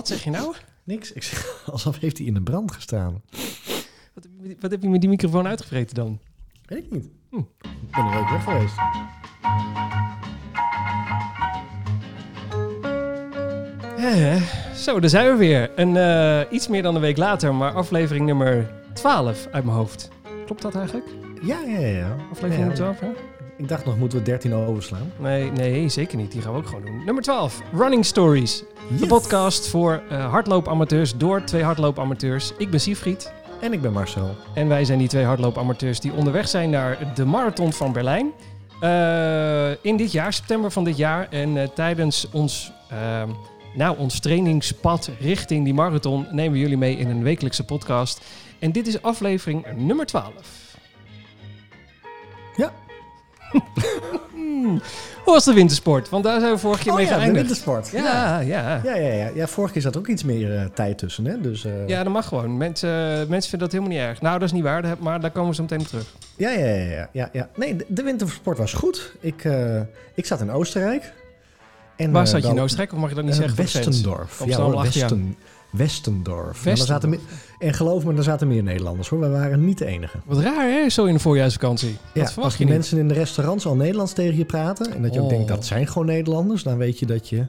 Wat zeg je nou? Niks. Ik zeg, alsof heeft hij in de brand gestaan. Wat, wat heb je met die microfoon uitgevreten dan? Weet ik niet. Hm. Ik ben een week weg geweest. Eh, zo, daar zijn we weer. Een, eh, iets meer dan een week later, maar aflevering nummer 12 uit mijn hoofd. Klopt dat eigenlijk? Ja, ja, ja. Aflevering Ja, nummer 12, hè? Ik dacht nog, moeten we 13 overslaan? Nee, nee, zeker niet. Die gaan we ook gewoon doen. Nummer 12, Running Stories. De podcast voor eh hardloopamateurs door twee hardloopamateurs. Ik ben Siegfried En ik ben Marcel. en wij zijn die twee hardloopamateurs die onderweg zijn naar de Marathon van Berlijn. Eh, in dit jaar, september van dit jaar. En eh, tijdens ons, eh, nou, ons trainingspad richting die marathon nemen we jullie mee in een wekelijkse podcast. En dit is aflevering nummer 12. Ja. Hmm. Hoe was de wintersport? Want daar zijn we vorige keer Oh mee ja, de geëindigd. wintersport. Ja, ja. Ja, ja, ja. ja, vorige keer zat ook iets meer eh, tijd tussen, hè? Dus, eh, Ja, dat mag gewoon. Mensen, mensen vinden dat helemaal niet erg. Nou, dat is niet waar, maar daar komen we zo meteen op terug. ja, ja, ja, ja, ja, ja. Nee, de, wintersport was goed. Ik, eh, ik zat in Oostenrijk. En, Waar eh, zat je in Oostenrijk? Of mag je dat niet Eh, zeggen? Westendorf. Ja. Westen, Westendorf. Meer- en geloof me, er zaten meer Nederlanders hoor. We waren niet de enige. Wat raar, hè? Zo in de voorjaarsvakantie. Ja, dat als die niet. mensen in de restaurants al Nederlands tegen je praten... en dat je ook Oh. denkt, dat zijn gewoon Nederlanders... dan weet je dat je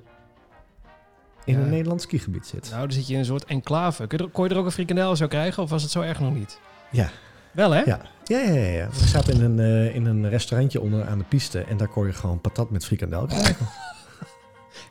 in Ja. een Nederlands skigebied zit. Nou, dan zit je in een soort enclave. Je er, kon je er ook een frikandel zo krijgen? Of was het zo erg nog niet? Ja. Wel, hè? Ja, ja, ja. ja, ja. We zaten in een, eh, in een restaurantje onder aan de piste... en daar kon je gewoon patat met frikandel krijgen.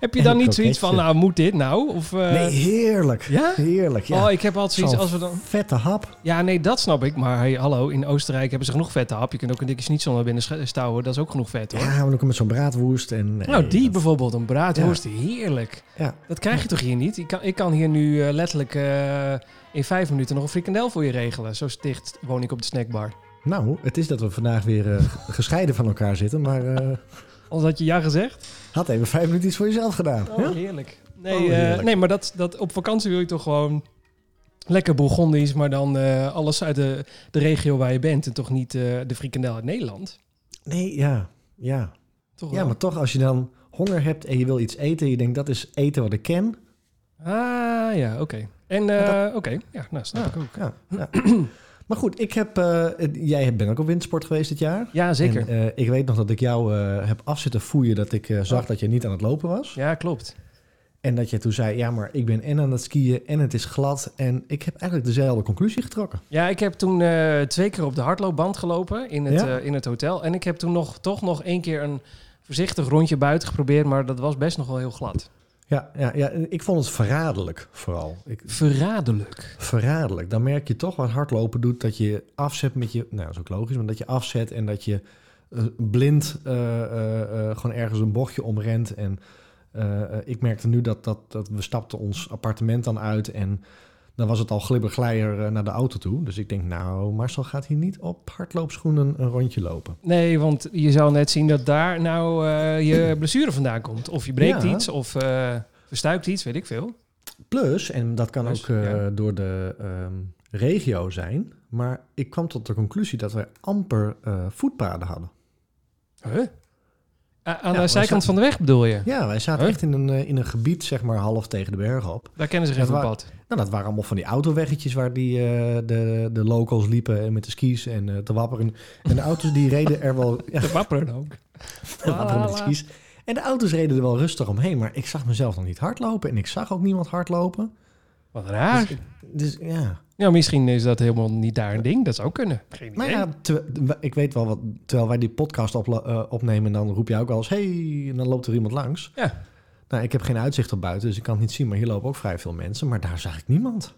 Heb je dan niet zoiets van, nou, moet dit nou? Of, eh, nee, heerlijk. Ja? Heerlijk, ja. Oh, ik heb altijd zoiets als we dan... Vette hap. Ja, nee, dat snap ik. Maar hey, hallo, in Oostenrijk hebben ze genoeg vette hap. Je kunt ook een dikke schnitzel naar binnen stouwen. Dat is ook genoeg vet, hoor. Ja, maar ook met zo'n braadwoest. En, nee, nou, die dat- bijvoorbeeld, een braadworst, heerlijk. Ja. Dat krijg je toch hier niet? Ik kan, ik kan hier nu eh, letterlijk eh, in vijf minuten nog een frikandel voor je regelen. Zo dicht woon ik op de snackbar. Nou, het is dat we vandaag weer eh, gescheiden van elkaar zitten, maar Als had je ja gezegd? had even vijf minuten iets voor jezelf gedaan. Oh, Ja? heerlijk. Nee, Oh, eh, nee maar dat, dat, op vakantie wil je toch gewoon lekker Bourgondisch, maar dan eh, alles uit de, de regio waar je bent en toch niet eh, de frikandel uit Nederland. Nee, ja, ja. Toch Ja, wel? maar toch als je dan honger hebt en je wil iets eten, je denkt dat is eten wat ik ken. Ah, ja, oké. En, eh, oké, ja, nou, snap ik ook. Ja, ja. maar goed, ik heb, eh, jij bent ook op wintersport geweest dit jaar. Ja, zeker. En, eh, ik weet nog dat ik jou eh, heb afzitten voeien dat ik zag Oh. dat je niet aan het lopen was. ja, klopt. En dat je toen zei, ja, maar ik ben en aan het skiën en het is glad. En ik heb eigenlijk dezelfde conclusie getrokken. Ja, ik heb toen twee keer op de hardloopband gelopen in het, Ja? in het hotel. En ik heb toen nog, toch nog één keer een voorzichtig rondje buiten geprobeerd, maar dat was best nog wel heel glad. Ja, ja, ja, ik vond het verraderlijk vooral. Ik, Verraderlijk. verraderlijk. Dan merk je toch wat hardlopen doet, dat je afzet met je... Nou, dat is ook logisch, maar dat je afzet en dat je eh, blind eh, eh, gewoon ergens een bochtje omrent. En ik merkte nu dat, dat, dat we stapten ons appartement dan uit en dan was het al glibberglijer eh, naar de auto toe. Dus ik denk, nou, Marcel gaat hier niet op hardloopschoenen een rondje lopen. Nee, want je zou net zien dat daar nou eh, je blessure vandaan komt. Of je breekt Ja. iets, of eh, verstuikt iets, weet ik veel. Plus, en dat kan Plus, ook ja. door de ehm, regio zijn, maar ik kwam tot de conclusie dat we amper voetpaden hadden. Huh? Aan de zijkant van de weg bedoel je? Ja, wij zaten Huh? echt in een, eh, in een gebied, zeg maar half tegen de bergen op. Daar kennen ze geen wa- pad. Nou, dat waren allemaal van die autoweggetjes waar die, eh, de, de locals liepen en met de skis en eh, te wapperen. En de auto's die reden er wel... Ja, De wapperen ook. te wapperen met de skis. En de auto's reden er wel rustig omheen, maar ik zag mezelf nog niet hardlopen en ik zag ook niemand hardlopen. Wat raar. Dus, dus ja, Ja, misschien is dat helemaal niet daar een ding. Dat zou kunnen. Geen Maar idee. ja, te- ik weet wel wat. Terwijl wij die podcast opla- eh, opnemen, dan roep je ook wel eens: hey, en dan loopt er iemand langs. Ja. Nou, ik heb geen uitzicht op buiten, dus ik kan het niet zien. Maar hier lopen ook vrij veel mensen. Maar daar zag ik niemand.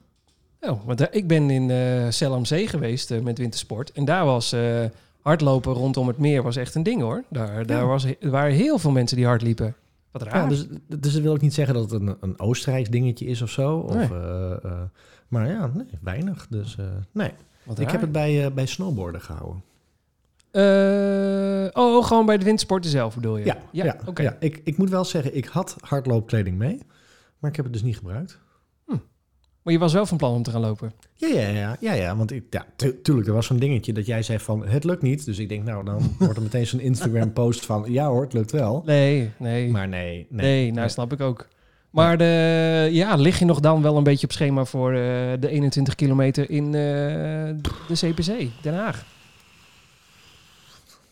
Oh, want eh, ik ben in eh Zell am Zee geweest met wintersport. En daar was eh, hardlopen rondom het meer was echt een ding hoor. Daar, daar was, er waren heel veel mensen die hard liepen. Wat raar. Ja, dus, dus dat wil ik niet zeggen dat het een, een Oostenrijks dingetje is of zo. Of, Nee. Maar ja, nee, weinig. Dus eh, nee. Wat Ik raar. heb het bij, eh, bij snowboarden gehouden. Eh, oh, gewoon bij de wintersporten zelf bedoel je? Ja, ja, oké. ja. Ik, ik moet wel zeggen, ik had hardloopkleding mee. Maar ik heb het dus niet gebruikt. Maar je was wel van plan om te gaan lopen. Ja, ja, ja, ja, ja want ik, ja, tu- tuurlijk, er was zo'n dingetje dat jij zei van het lukt niet. Dus ik denk, nou, dan wordt er meteen zo'n Instagram-post van ja hoor, het lukt wel. Nee, nee. Maar nee, nee. nee, nou snap ik ook. Maar de, ja, lig je nog dan wel een beetje op schema voor eh, de 21 kilometer in eh, de CPC, Den Haag?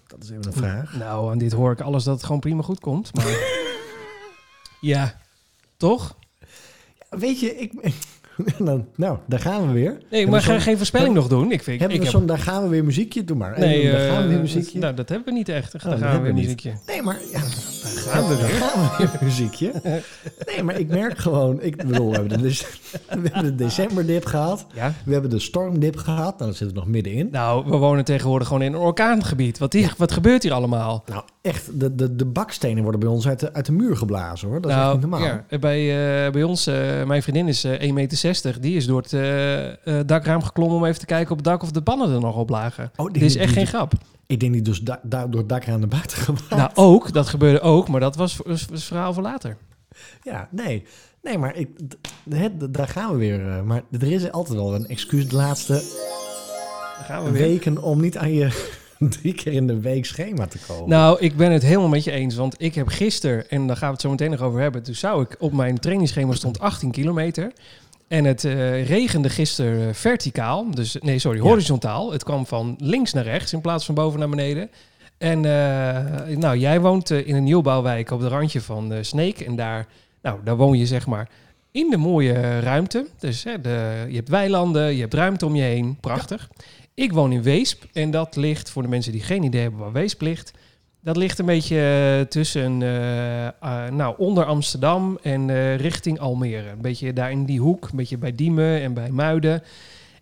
Dat is even een vraag. Nou, aan dit hoor ik alles dat het gewoon prima goed komt. Maar ja, toch? Weet je, ik... nou, nou, daar gaan we weer. Nee, maar we ga geen voorspelling nog doen. Ik vind, Hebben ik we heb, daar gaan we weer muziekje, doe maar. nee, daar gaan we weer eh, muziekje. Nou, dat hebben we niet echt. Daar Oh, dat gaan we weer we niet. muziekje. Nee, maar ja, Daar gaan we daar weer. gaan we weer muziekje. Nee, maar ik merk gewoon, ik bedoel, we hebben de, we hebben de decemberdip gehad. Ja. We hebben de stormdip gehad. Nou, dat zit er nog middenin. Nou, we wonen tegenwoordig gewoon in een orkaangebied. Wat, wat gebeurt hier allemaal? Nou, echt, de, de, de bakstenen worden bij ons uit de, uit de muur geblazen, hoor. Dat is echt nou, niet normaal. ja, bij, eh, bij ons, eh, mijn vriendin is eh 1,60 meter. Die is door het eh, dakraam geklommen om even te kijken op het dak of de pannen er nog op lagen. Oh, Dit is echt die- geen grap. Ik denk niet dus da, da- door het dak aan de buiten gewaad. Nou, ook. Dat gebeurde ook. Maar dat was, was, was verhaal voor later. Ja, nee. Nee, maar ik, het, daar gaan we weer. eh, Maar er is altijd wel een excuus de laatste gaan we weer. weken om niet aan je drie keer in de week schema te komen. Nou, ik ben het helemaal met je eens. Want ik heb gisteren, en daar gaan we het zo meteen nog over hebben. Toen zou ik op mijn trainingsschema stond 18 kilometer. En het eh, regende gisteren eh, verticaal. Dus nee, sorry, Ja. horizontaal. Het kwam van links naar rechts in plaats van boven naar beneden. En eh, nou, jij woont in een nieuwbouwwijk op de randje van Sneek. En daar, nou, daar woon je zeg maar in de mooie ruimte. Dus hè, de, je hebt weilanden, je hebt ruimte om je heen. Prachtig. Ik woon in Weesp en dat ligt, voor de mensen die geen idee hebben waar Weesp ligt... Dat ligt een beetje eh, tussen, eh, eh, nou, onder Amsterdam en eh, richting Almere. Een beetje daar in die hoek, een beetje bij Diemen en bij Muiden.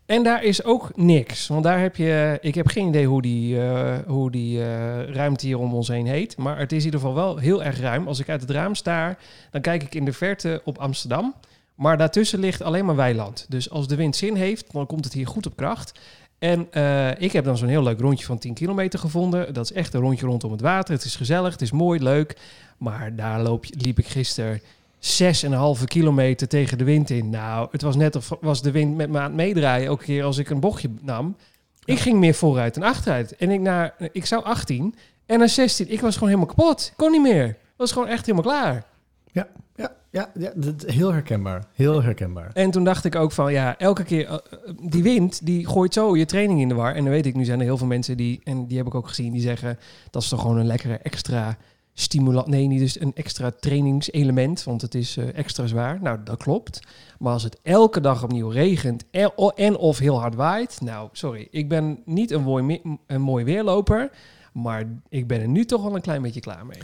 En daar is ook niks. Want daar heb je, ik heb geen idee hoe die, hoe die ruimte hier om ons heen heet. Maar het is in ieder geval wel heel erg ruim. Als ik uit het raam sta, dan kijk ik in de verte op Amsterdam. Maar daartussen ligt alleen maar weiland. Dus als de wind zin heeft, dan komt het hier goed op kracht. En eh, ik heb dan zo'n heel leuk rondje van 10 kilometer gevonden. Dat is echt een rondje rondom het water. Het is gezellig, het is mooi, leuk. Maar daar loop, liep ik gisteren 6,5 kilometer tegen de wind in. Nou, het was net of was de wind met me aan het meedraaien. Elke keer als ik een bochtje nam. Ik ging meer vooruit dan achteruit. En ik, naar, ik zou 18 en naar 16. Ik was gewoon helemaal kapot. Kon niet meer. was gewoon echt helemaal klaar. Ja, ja, ja, ja heel herkenbaar. Heel herkenbaar. En toen dacht ik ook van, ja, elke keer, eh, eh, die wind, die gooit zo je training in de war. En dan weet ik, nu zijn er heel veel mensen die, en die heb ik ook gezien, die zeggen, dat is toch gewoon een lekkere extra stimulant. Nee, niet dus een extra trainingselement, want het is eh, extra zwaar. Nou, dat klopt. Maar als het elke dag opnieuw regent en, en of heel hard waait, nou, sorry, ik ben niet een mooi, een mooi weerloper, maar ik ben er nu toch wel een klein beetje klaar mee.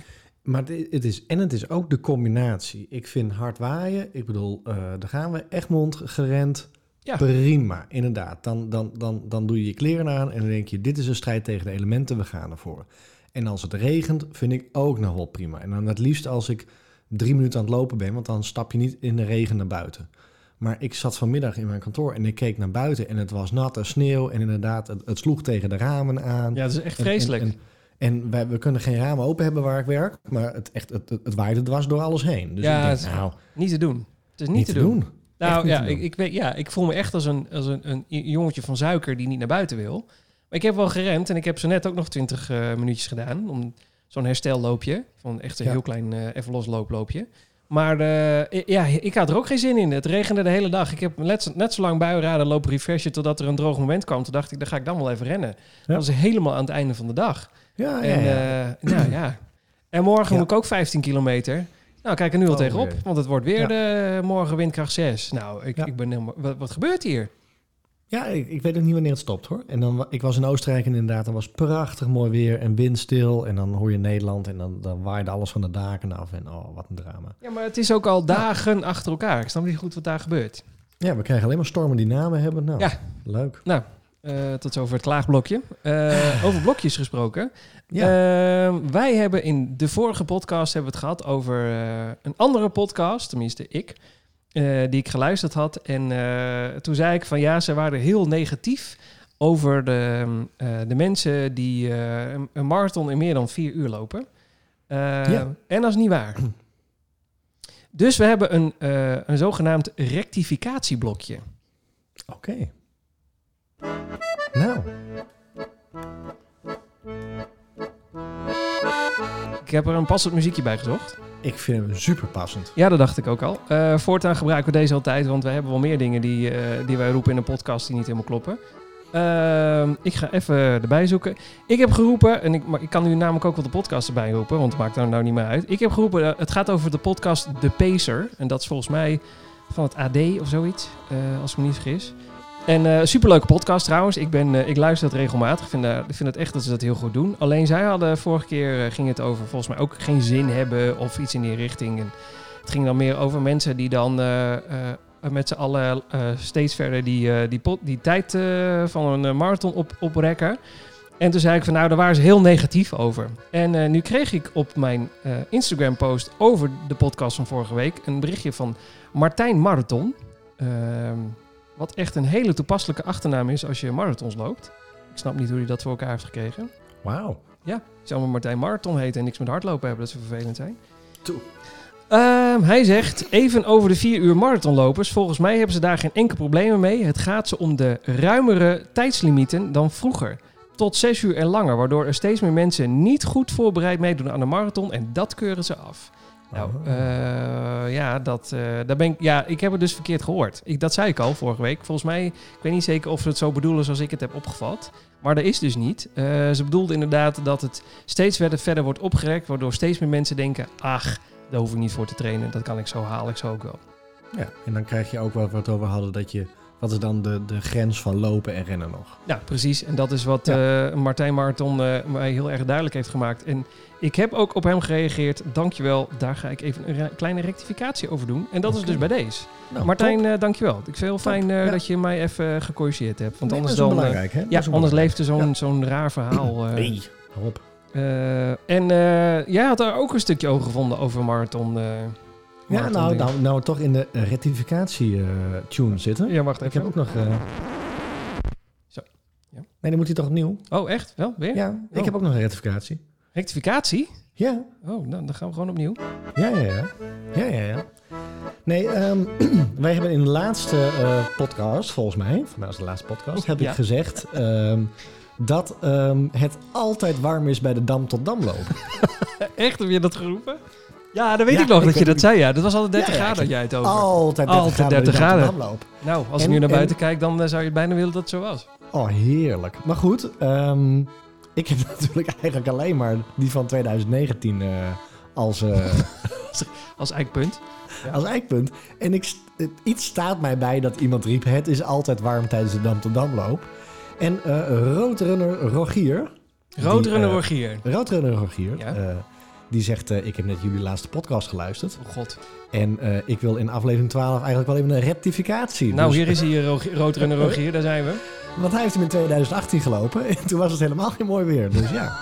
Maar het- het is, en het is ook de combinatie. Ik vind hard waaien, ik bedoel, eh daar gaan we, Egmond gerend, Ja. prima, inderdaad. Dan, dan, dan, dan doe je je kleren aan en dan denk je, dit is een strijd tegen de elementen, we gaan ervoor. En als het regent, vind ik ook nog wel prima. En dan het liefst als ik drie minuten aan het lopen ben, want dan stap je niet in de regen naar buiten. Maar ik zat vanmiddag in mijn kantoor en ik keek naar buiten en het was natte sneeuw en inderdaad, het, het sloeg tegen de ramen aan. Ja, dat is echt vreselijk. En, en, en wij, we kunnen geen ramen open hebben waar ik werk, maar het, echt, het, het, het waaide dwars door alles heen. Dus Ja, ik denk, nou, niet te doen. Het is niet, niet, te doen. Nou ja ik, ik, weet, ja, ik voel me echt als een, als een, een jongetje van suiker die niet naar buiten wil. Maar ik heb wel gerend en ik heb zo net ook nog 20 eh, minuutjes gedaan. Om zo'n herstelloopje. Van echt een Ja. heel klein eh, even los looploopje. Maar eh, ja, ik had er ook geen zin in. Het regende de hele dag. Ik heb net, net zo lang buienraden lopen refreshen totdat er een droog moment kwam. Toen dacht ik, dan ga ik dan wel even rennen. Dat was helemaal aan het einde van de dag. Ja, ja, En, ja. eh, nou ja. En morgen moet ik ook 15 kilometer. Nou, kijk er nu al Oh, tegenop. Want het wordt weer de morgen windkracht 6. Nou, ik, ik ben helemaal... Wat, wat gebeurt hier? ja ik, ik weet ook niet wanneer het stopt hoor. En dan, ik was in Oostenrijk en inderdaad, dan was prachtig mooi weer en windstil. En dan hoor je Nederland en dan, dan waaide alles van de daken af. En oh, wat een drama. Ja, maar het is ook al dagen achter elkaar. Ik snap niet goed wat daar gebeurt. Ja, we krijgen alleen maar stormen die namen hebben. Nou, Ja. leuk. Nou, eh, tot zover het klaagblokje. Eh, over blokjes gesproken. Ja, Eh, wij hebben in de vorige podcast hebben we het gehad over een andere podcast, tenminste ik, die ik geluisterd had. En toen zei ik van ja, ze waren heel negatief over de, de mensen die een, marathon in meer dan vier uur lopen. Ja. En dat is niet waar. Dus we hebben een, een zogenaamd rectificatieblokje. oké. Nou, Ik, heb er een passend muziekje bij gezocht. Ik vind hem super passend. Ja, dat dacht ik ook al. Eh, voortaan gebruiken we deze altijd, want we hebben wel meer dingen die, eh, die wij roepen in een podcast die niet helemaal kloppen. Ehm, ik ga even erbij zoeken. Ik heb geroepen, en ik, maar ik kan nu namelijk ook wel de podcast erbij roepen, want het maakt er nou niet meer uit. Ik heb geroepen, eh, het gaat over de podcast The Pacer. En dat is volgens mij van het AD of zoiets, als ik me niet vergis. En eh superleuke podcast trouwens. Ik, ben, eh, ik luister het regelmatig. Ik vind, ik vind het echt dat ze dat heel goed doen. Alleen zij hadden vorige keer, ging het over volgens mij ook geen zin hebben of iets in die richting. En het ging dan meer over mensen die dan met z'n allen steeds verder die, die, die tijd van een marathon op, oprekken. En toen zei ik van nou, daar waren ze heel negatief over. En nu kreeg ik op mijn Instagram post over de podcast van vorige week een berichtje van Martijn Marathon. Wat echt een hele toepasselijke achternaam is als je marathons loopt. Ik snap niet hoe hij dat voor elkaar heeft gekregen. Wauw. Ja, ik zou maar Martijn Marathon heten en niks met hardlopen hebben, dat ze vervelend zijn. Toe. Ehm, hij zegt, even over de vier uur marathonlopers. Volgens mij hebben ze daar geen enkel probleem mee. Het gaat ze om de ruimere tijdslimieten dan vroeger. Tot zes uur en langer, waardoor er steeds meer mensen niet goed voorbereid meedoen aan de marathon. En dat keuren ze af. Nou, Oh. eh, ja, dat, eh, daar ben ik, ja, ik heb het dus verkeerd gehoord. Ik, dat zei ik al vorige week. Volgens mij, ik weet niet zeker of ze het zo bedoelen zoals ik het heb opgevat. Maar dat is dus niet. Eh, ze bedoelde inderdaad dat het steeds verder, verder wordt opgerekt, waardoor steeds meer mensen denken, ach, daar hoef ik niet voor te trainen. Dat kan ik zo halen, ik zo ook wel. Ja, en dan krijg je ook wel wat we het over hadden, dat je... Wat is dan de, de grens van lopen en rennen nog? Ja, precies. En dat is wat eh, Martijn Marathon eh, mij heel erg duidelijk heeft gemaakt. En ik heb ook op hem gereageerd. Dankjewel. Daar ga ik even een kleine rectificatie over doen. En dat is dus bij deze. Nou, Martijn, eh, dankjewel. Ik vind het heel fijn Ja. dat je mij even gecorrigeerd hebt. Want Nee, anders dat is dan... belangrijk, hè? Ja, anders belangrijk. leeft er zo'n Ja. zo'n raar verhaal. Nee, hou op. En jij had daar ook een stukje over gevonden over marathon. Eh Ja, nou, nou, nou toch in de rectificatie-tune zitten. Ja, wacht Ik even. heb ook nog... eh, Zo. Ja. Nee, dan moet hij toch opnieuw? Oh, echt? Wel? Weer? Ja, ik Oh. heb ook nog een rectificatie. Rectificatie? Ja, Oh, nou, dan gaan we gewoon opnieuw. ja, ja, ja. Ja, ja, ja. Nee, ehm, wij hebben in de laatste eh, podcast, volgens mij, voor mij was de laatste podcast, heb Ja. ik gezegd ehm, dat ehm, het altijd warm is bij de Dam tot Dam lopen. Echt? Heb je dat geroepen? Ja, dan weet Ja, ik nog ik dat je dat zei. Ja, dat was altijd 30 Ja, ja, graden dat jij het over. Altijd 30 Altijd graden bij de 30 Dam tot graden. Dam lopen. Nou, als En- ik nu naar en- buiten kijk, dan eh, zou je bijna willen dat het zo was. Oh, heerlijk. Maar goed, ehm, ik heb natuurlijk eigenlijk alleen maar die van 2019 eh, als, eh, Als eikpunt. Ja. als eikpunt. En ik, iets staat mij bij dat iemand riep... het is altijd warm tijdens de Dam tot Damloop. En roodrunner Rogier... Roodrunner Rogier. Roodrunner Rogier... Ja. Die zegt, eh, ik heb net jullie laatste podcast geluisterd. Oh god. En eh, ik wil in aflevering 12 eigenlijk wel even een rectificatie. Nou, Dus- hier is hij, eh, Roodrunner Rogier. Daar zijn we. Want hij heeft hem in 2018 gelopen. En toen was het helemaal geen mooi weer. Dus ja.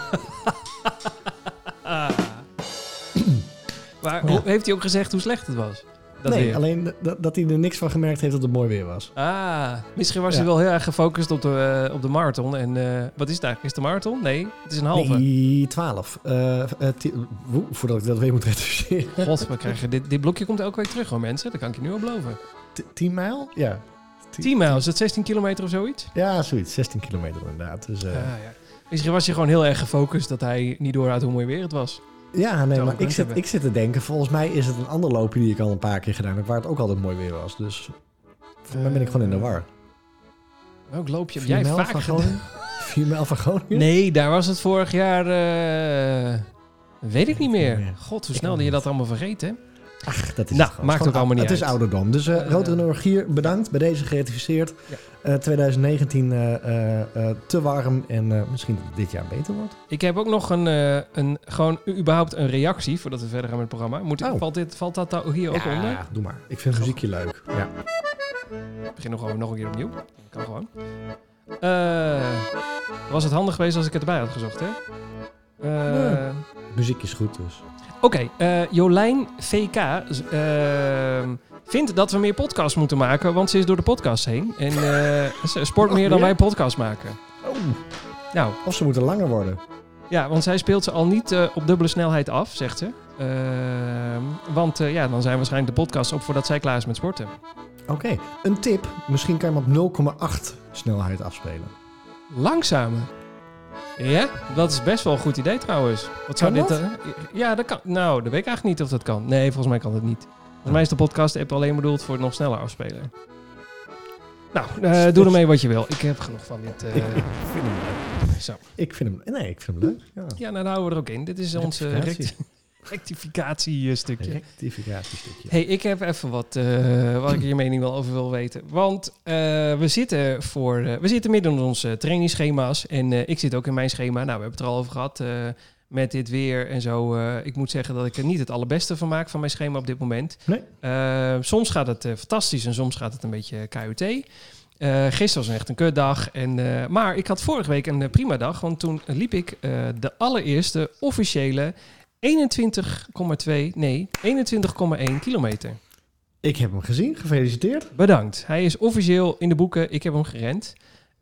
Maar Ja. heeft hij ook gezegd hoe slecht het was? Dat nee, weer? alleen dat, dat hij er niks van gemerkt heeft dat het mooi weer was. Ah, misschien was Ja. hij wel heel erg gefocust op de, eh, op de marathon. En eh, wat is het eigenlijk? Is het een marathon? Nee, het is een halve. Nee, 12. Eh, eh, woe, voordat ik dat weer moet reduceren. God, we krijgen dit, dit blokje komt elke week terug hoor mensen. Dat kan ik je nu al beloven. T- 10 mijl? Ja. 10 mijl, is dat 16 kilometer of zoiets? Ja, zoiets. 16 kilometer inderdaad. Dus, eh, Ah, ja. Misschien was hij gewoon heel erg gefocust dat hij niet door had hoe mooi weer het was. Ja, nee, maar ik zit, hebben. ik zit te denken, volgens mij is het een ander loopje die ik al een paar keer gedaan heb, waar het ook altijd mooi weer was. Dus volgens mij ben ik gewoon in de war. Welk loopje heb Vier jij mijl vaak van? Groningen? 4 mijl van Groningen? Nee, daar was het vorig jaar... eh, weet ik niet meer. God, hoe snel dat je dat allemaal vergeet, hè? Ach, dat is Nou, het maakt ook allemaal niet Het is uit. ouderdom. Dus uh, Eh, Rood Regier, bedankt. Bij deze geratificeerd. Ja. Eh, 2019 eh, eh, te warm en misschien dat het dit jaar beter wordt. Ik heb ook nog een, een gewoon überhaupt een reactie voordat we verder gaan met het programma. Moet ik, Oh. valt, dit, valt dat daar hier ook ja, onder? doe maar. Ik vind muziekje leuk. Ja. Ik begin nog gewoon nog een keer opnieuw. Kan gewoon. Was het handig geweest als ik het erbij had gezocht, hè? Ja. Muziek is goed dus. Oké, eh, Jolijn VK ehm, vindt dat we meer podcasts moeten maken, want ze is door de podcast heen. En eh, ze sport Nog meer dan wij podcast maken. Oh, Nou, of ze moeten langer worden. ja, want zij speelt ze al niet eh, op dubbele snelheid af, zegt ze. Ehm, want ja, dan zijn waarschijnlijk de podcasts op voordat zij klaar is met sporten. Oké, een tip. Misschien kan je hem op 0,8 snelheid afspelen. Langzamer. Ja, dat is best wel een goed idee trouwens. Wat zou Kan dit... eh, ja, dat kan. Nou, dat weet ik eigenlijk niet of dat kan. Nee, volgens mij kan het niet. Volgens mij is de podcast-app alleen bedoeld voor het nog sneller afspelen. Nou, eh, doe ermee wat je wil. Ik heb genoeg van dit. eh, Ik vind hem leuk. zo. Ik vind hem, nee, ik vind hem leuk. Ja. Ja, nou, dan houden we er ook in. Dit is recti- rectificatiestukje. Rectificatiestukje. Hey, ik heb even wat eh, wat ik je mening wel over wil weten. Want eh, we, zitten voor, eh, we zitten midden in onze trainingsschema's. En ik zit ook in mijn schema. Nou, we hebben het er al over gehad eh, met dit weer en zo. Ik moet zeggen dat ik er niet het allerbeste van maak van mijn schema op dit moment. Nee. Soms gaat het fantastisch en soms gaat het een beetje KUT. Eh gisteren was echt een kutdag. En, maar ik had vorige week een prima dag. Want toen liep ik de allereerste officiële 21,2, nee, 21,1 kilometer. Ik heb hem gezien, gefeliciteerd. Bedankt. Hij is officieel in de boeken. Ik heb hem gerend.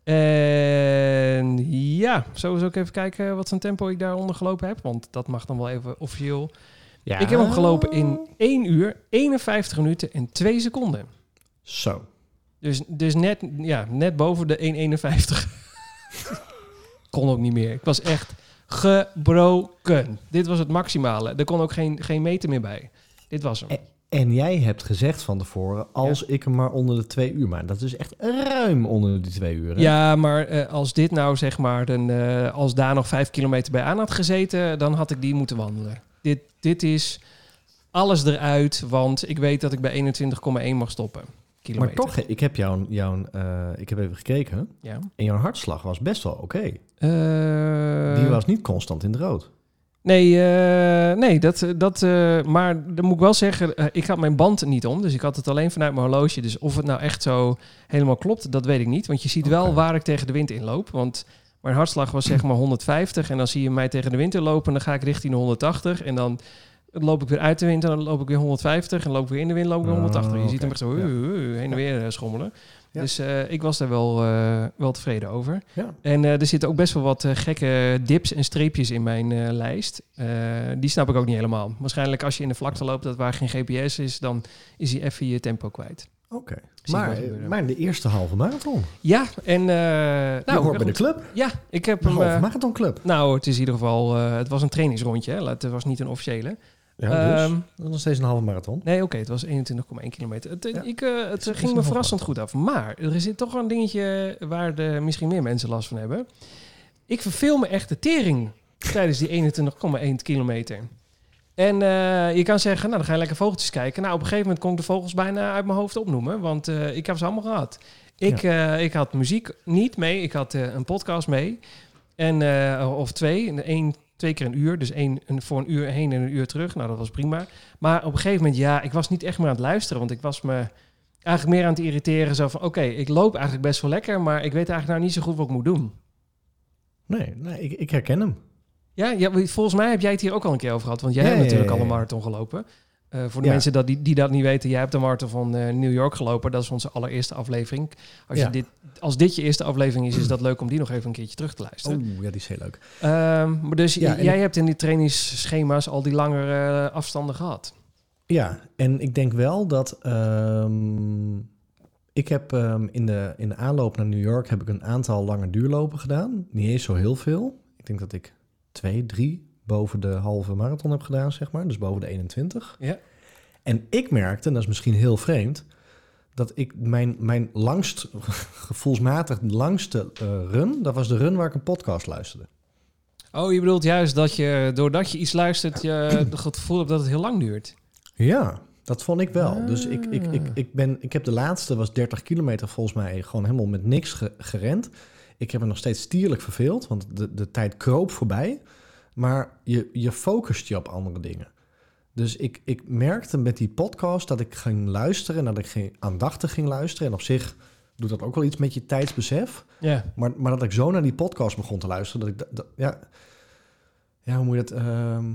En ja, sowieso ook even kijken wat voor tempo ik daaronder gelopen heb. Want dat mag dan wel even officieel. Ja. Ik heb hem gelopen in 1 uur, 51 minuten en 2 seconden. Zo. Dus, dus net, ja, net boven de 1,51. kon ook niet meer. Ik was echt gebroken. Dit was het maximale. Er kon ook geen, geen meter meer bij. Dit was hem. En jij hebt gezegd van tevoren, als ik hem maar onder de twee uur maak. Dat is echt ruim onder de twee uur. hè? Ja, maar eh, als dit nou zeg maar, een, eh, als daar nog vijf kilometer bij aan had gezeten, dan had ik die moeten wandelen. Dit, dit is alles eruit, want ik weet dat ik bij 21,1 mag stoppen. maar toch, ik heb jouw, jouw eh, ik heb even gekeken. Ja. En jouw hartslag was best wel oké. Die was niet constant in het rood. Nee, eh, nee dat, dat, eh, maar dan moet ik wel zeggen, eh, ik had mijn band niet om. Dus ik had het alleen vanuit mijn horloge. Dus of het nou echt zo helemaal klopt, dat weet ik niet. Want je ziet wel waar ik tegen de wind inloop. Want mijn hartslag was zeg maar 150. En dan zie je mij tegen de wind inlopen. En dan ga ik richting de 180. En dan loop ik weer uit de wind. En dan loop ik weer 150. En loop ik weer in de wind, loop ik weer Oh, 180. Je ziet hem echt zo heen en weer eh, schommelen. Ja. Dus eh, ik was daar wel, eh, wel tevreden over. Ja. En eh, er zitten ook best wel wat gekke dips en streepjes in mijn lijst. Die snap ik ook niet helemaal. Waarschijnlijk als je in de vlakte loopt dat waar geen GPS is, dan is hij even je tempo kwijt. Oké. Maar, maar de eerste halve marathon. Ja, en... Nou, nou, hoort bij de club. Ja, ik heb hem... halve eh, marathonclub. nou, het is in ieder geval... het was een trainingsrondje, hè. Het was niet een officiële. Ja, dus. Ehm, dat is nog steeds een halve marathon. Nee, oké, het was 21,1 kilometer. Het, Ja. ik, eh, het Is- is ging me verrassend goed af. Maar er zit toch wel een dingetje waar de, misschien meer mensen last van hebben. Ik verveel me echt de tering tijdens die 21,1 kilometer. En eh, je kan zeggen, nou dan ga je lekker vogeltjes kijken. Nou, op een gegeven moment kon ik de vogels bijna uit mijn hoofd opnoemen. Want eh, ik heb ze allemaal gehad. Ik, eh, ik had muziek niet mee. Ik had eh, een podcast mee. En, eh, of twee. Eén, twee keer een uur. Dus één een, voor een uur heen en een uur terug. Nou, dat was prima. Maar op een gegeven moment, ja, ik was niet echt meer aan het luisteren. Want ik was me eigenlijk meer aan het irriteren. Zo van, oké, ik loop eigenlijk best wel lekker. Maar ik weet eigenlijk nou niet zo goed wat ik moet doen. Nee, nee ik, ik herken hem. Ja, ja, volgens mij heb jij het hier ook al een keer over gehad. Want jij Ja, hebt natuurlijk ja, al een marathon gelopen. Eh, voor de Ja. mensen dat die, die dat niet weten, jij hebt de marathon van eh, New York gelopen. Dat is onze allereerste aflevering. Als, Ja. je dit, als dit je eerste aflevering is, is dat leuk om die nog even een keertje terug te luisteren. Oeh, ja, die is heel leuk. Ehm, maar dus Ja, jij hebt in die trainingsschema's al die langere eh, afstanden gehad. Ja, en ik denk wel dat... ehm, ik heb ehm, in, de, in de aanloop naar New York heb ik een aantal lange duurlopen gedaan. Niet eens zo heel veel. Ik denk dat ik twee, drie boven de halve marathon heb gedaan, zeg maar. Dus boven de 21. Ja. En ik merkte, en dat is misschien heel vreemd... dat ik mijn, mijn langst, gevoelsmatig langste eh, run... dat was de run waar ik een podcast luisterde. Oh, je bedoelt juist dat je, doordat je iets luistert, je het gevoel hebt dat het heel lang duurt. Ja, dat vond ik wel. Dus ik, ik, ik, Ah. ik, ben, ik heb de laatste, was 30 kilometer volgens mij, gewoon helemaal met niks ge- gerend. Ik heb me nog steeds stierlijk verveeld, want de, de tijd kroop voorbij. Maar je, je focust je op andere dingen. Dus ik, ik merkte met die podcast dat ik ging luisteren en dat ik ging aandachtig ging luisteren. En op zich doet dat ook wel iets met je tijdsbesef. Ja. Maar, maar dat ik zo naar die podcast begon te luisteren, dat ik... Dat, ja, ja, hoe moet je dat... ehm,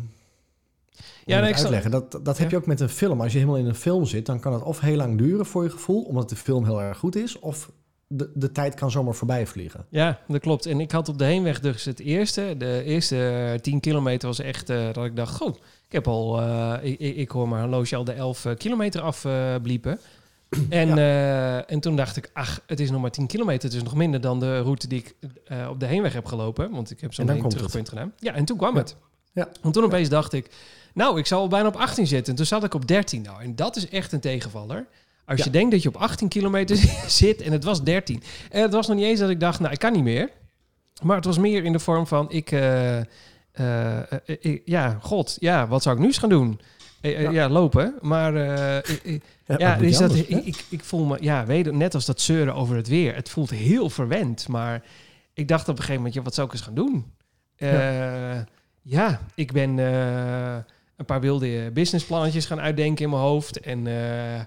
Ja, nee, uitleggen. Dat, dat heb Ja. je ook met een film. Als je helemaal in een film zit, dan kan het of heel lang duren voor je gevoel, omdat de film heel erg goed is, of de, de tijd kan zomaar voorbij vliegen. Ja, dat klopt. En ik had op de heenweg dus het eerste. De eerste 10 kilometer was echt eh, dat ik dacht, goh, ik heb al, eh, ik, ik hoor maar een loosje al de 11 kilometer afbliepen. En, eh, en toen dacht ik, ach, het is nog maar 10 kilometer. Het is nog minder dan de route die ik eh, op de heenweg heb gelopen. Want ik heb zo'n heen terugpunt gedaan. Ja, en toen kwam Ja. het. Ja. En toen opeens dacht ik, nou, ik zal al bijna op 18 zitten. En toen zat ik op 13. Nou, en dat is echt een tegenvaller. Als Ja. je denkt dat je op 18 kilometer zit en het was 13. En het was nog niet eens dat ik dacht, nou, ik kan niet meer. Maar het was meer in de vorm van, ik... eh, eh, eh, ik- ja, god, ja, wat zou ik nu eens gaan doen? Eh, eh, Ja. ja. lopen. Maar eh, ik- Ja, is je dat, anders, ik, ik, ik voel me, ja, weet je, net als dat zeuren over het weer. Het voelt heel verwend, maar ik dacht op een gegeven moment, ja, wat zou ik eens gaan doen? Eh, ja. ik ben eh, een paar wilde businessplannetjes gaan uitdenken in mijn hoofd. En eh,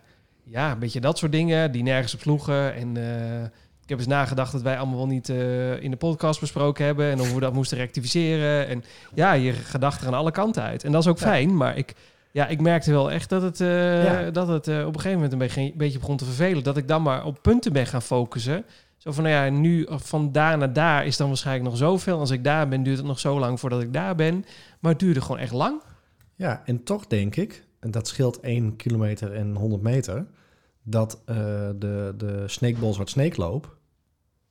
ja, een beetje dat soort dingen die nergens op sloegen. En eh, ik heb eens nagedacht dat wij allemaal wel niet eh, in de podcast besproken hebben. En hoe we dat moesten rectificeren. En ja, je gedachten gaan alle kanten uit. En dat is ook Ja. fijn, maar ik... Ja, ik merkte wel echt dat het, eh, Ja. dat het op een gegeven moment een beetje, een beetje begon te vervelen. Dat ik dan maar op punten ben gaan focussen. Zo van, nou ja, nu van daar naar daar is dan waarschijnlijk nog zoveel. Als ik daar ben, duurt het nog zo lang voordat ik daar ben. Maar het duurde gewoon echt lang. Ja, en toch denk ik, dat scheelt 1 kilometer en 100 meter, dat eh, de, de Snake Zwart Snake loop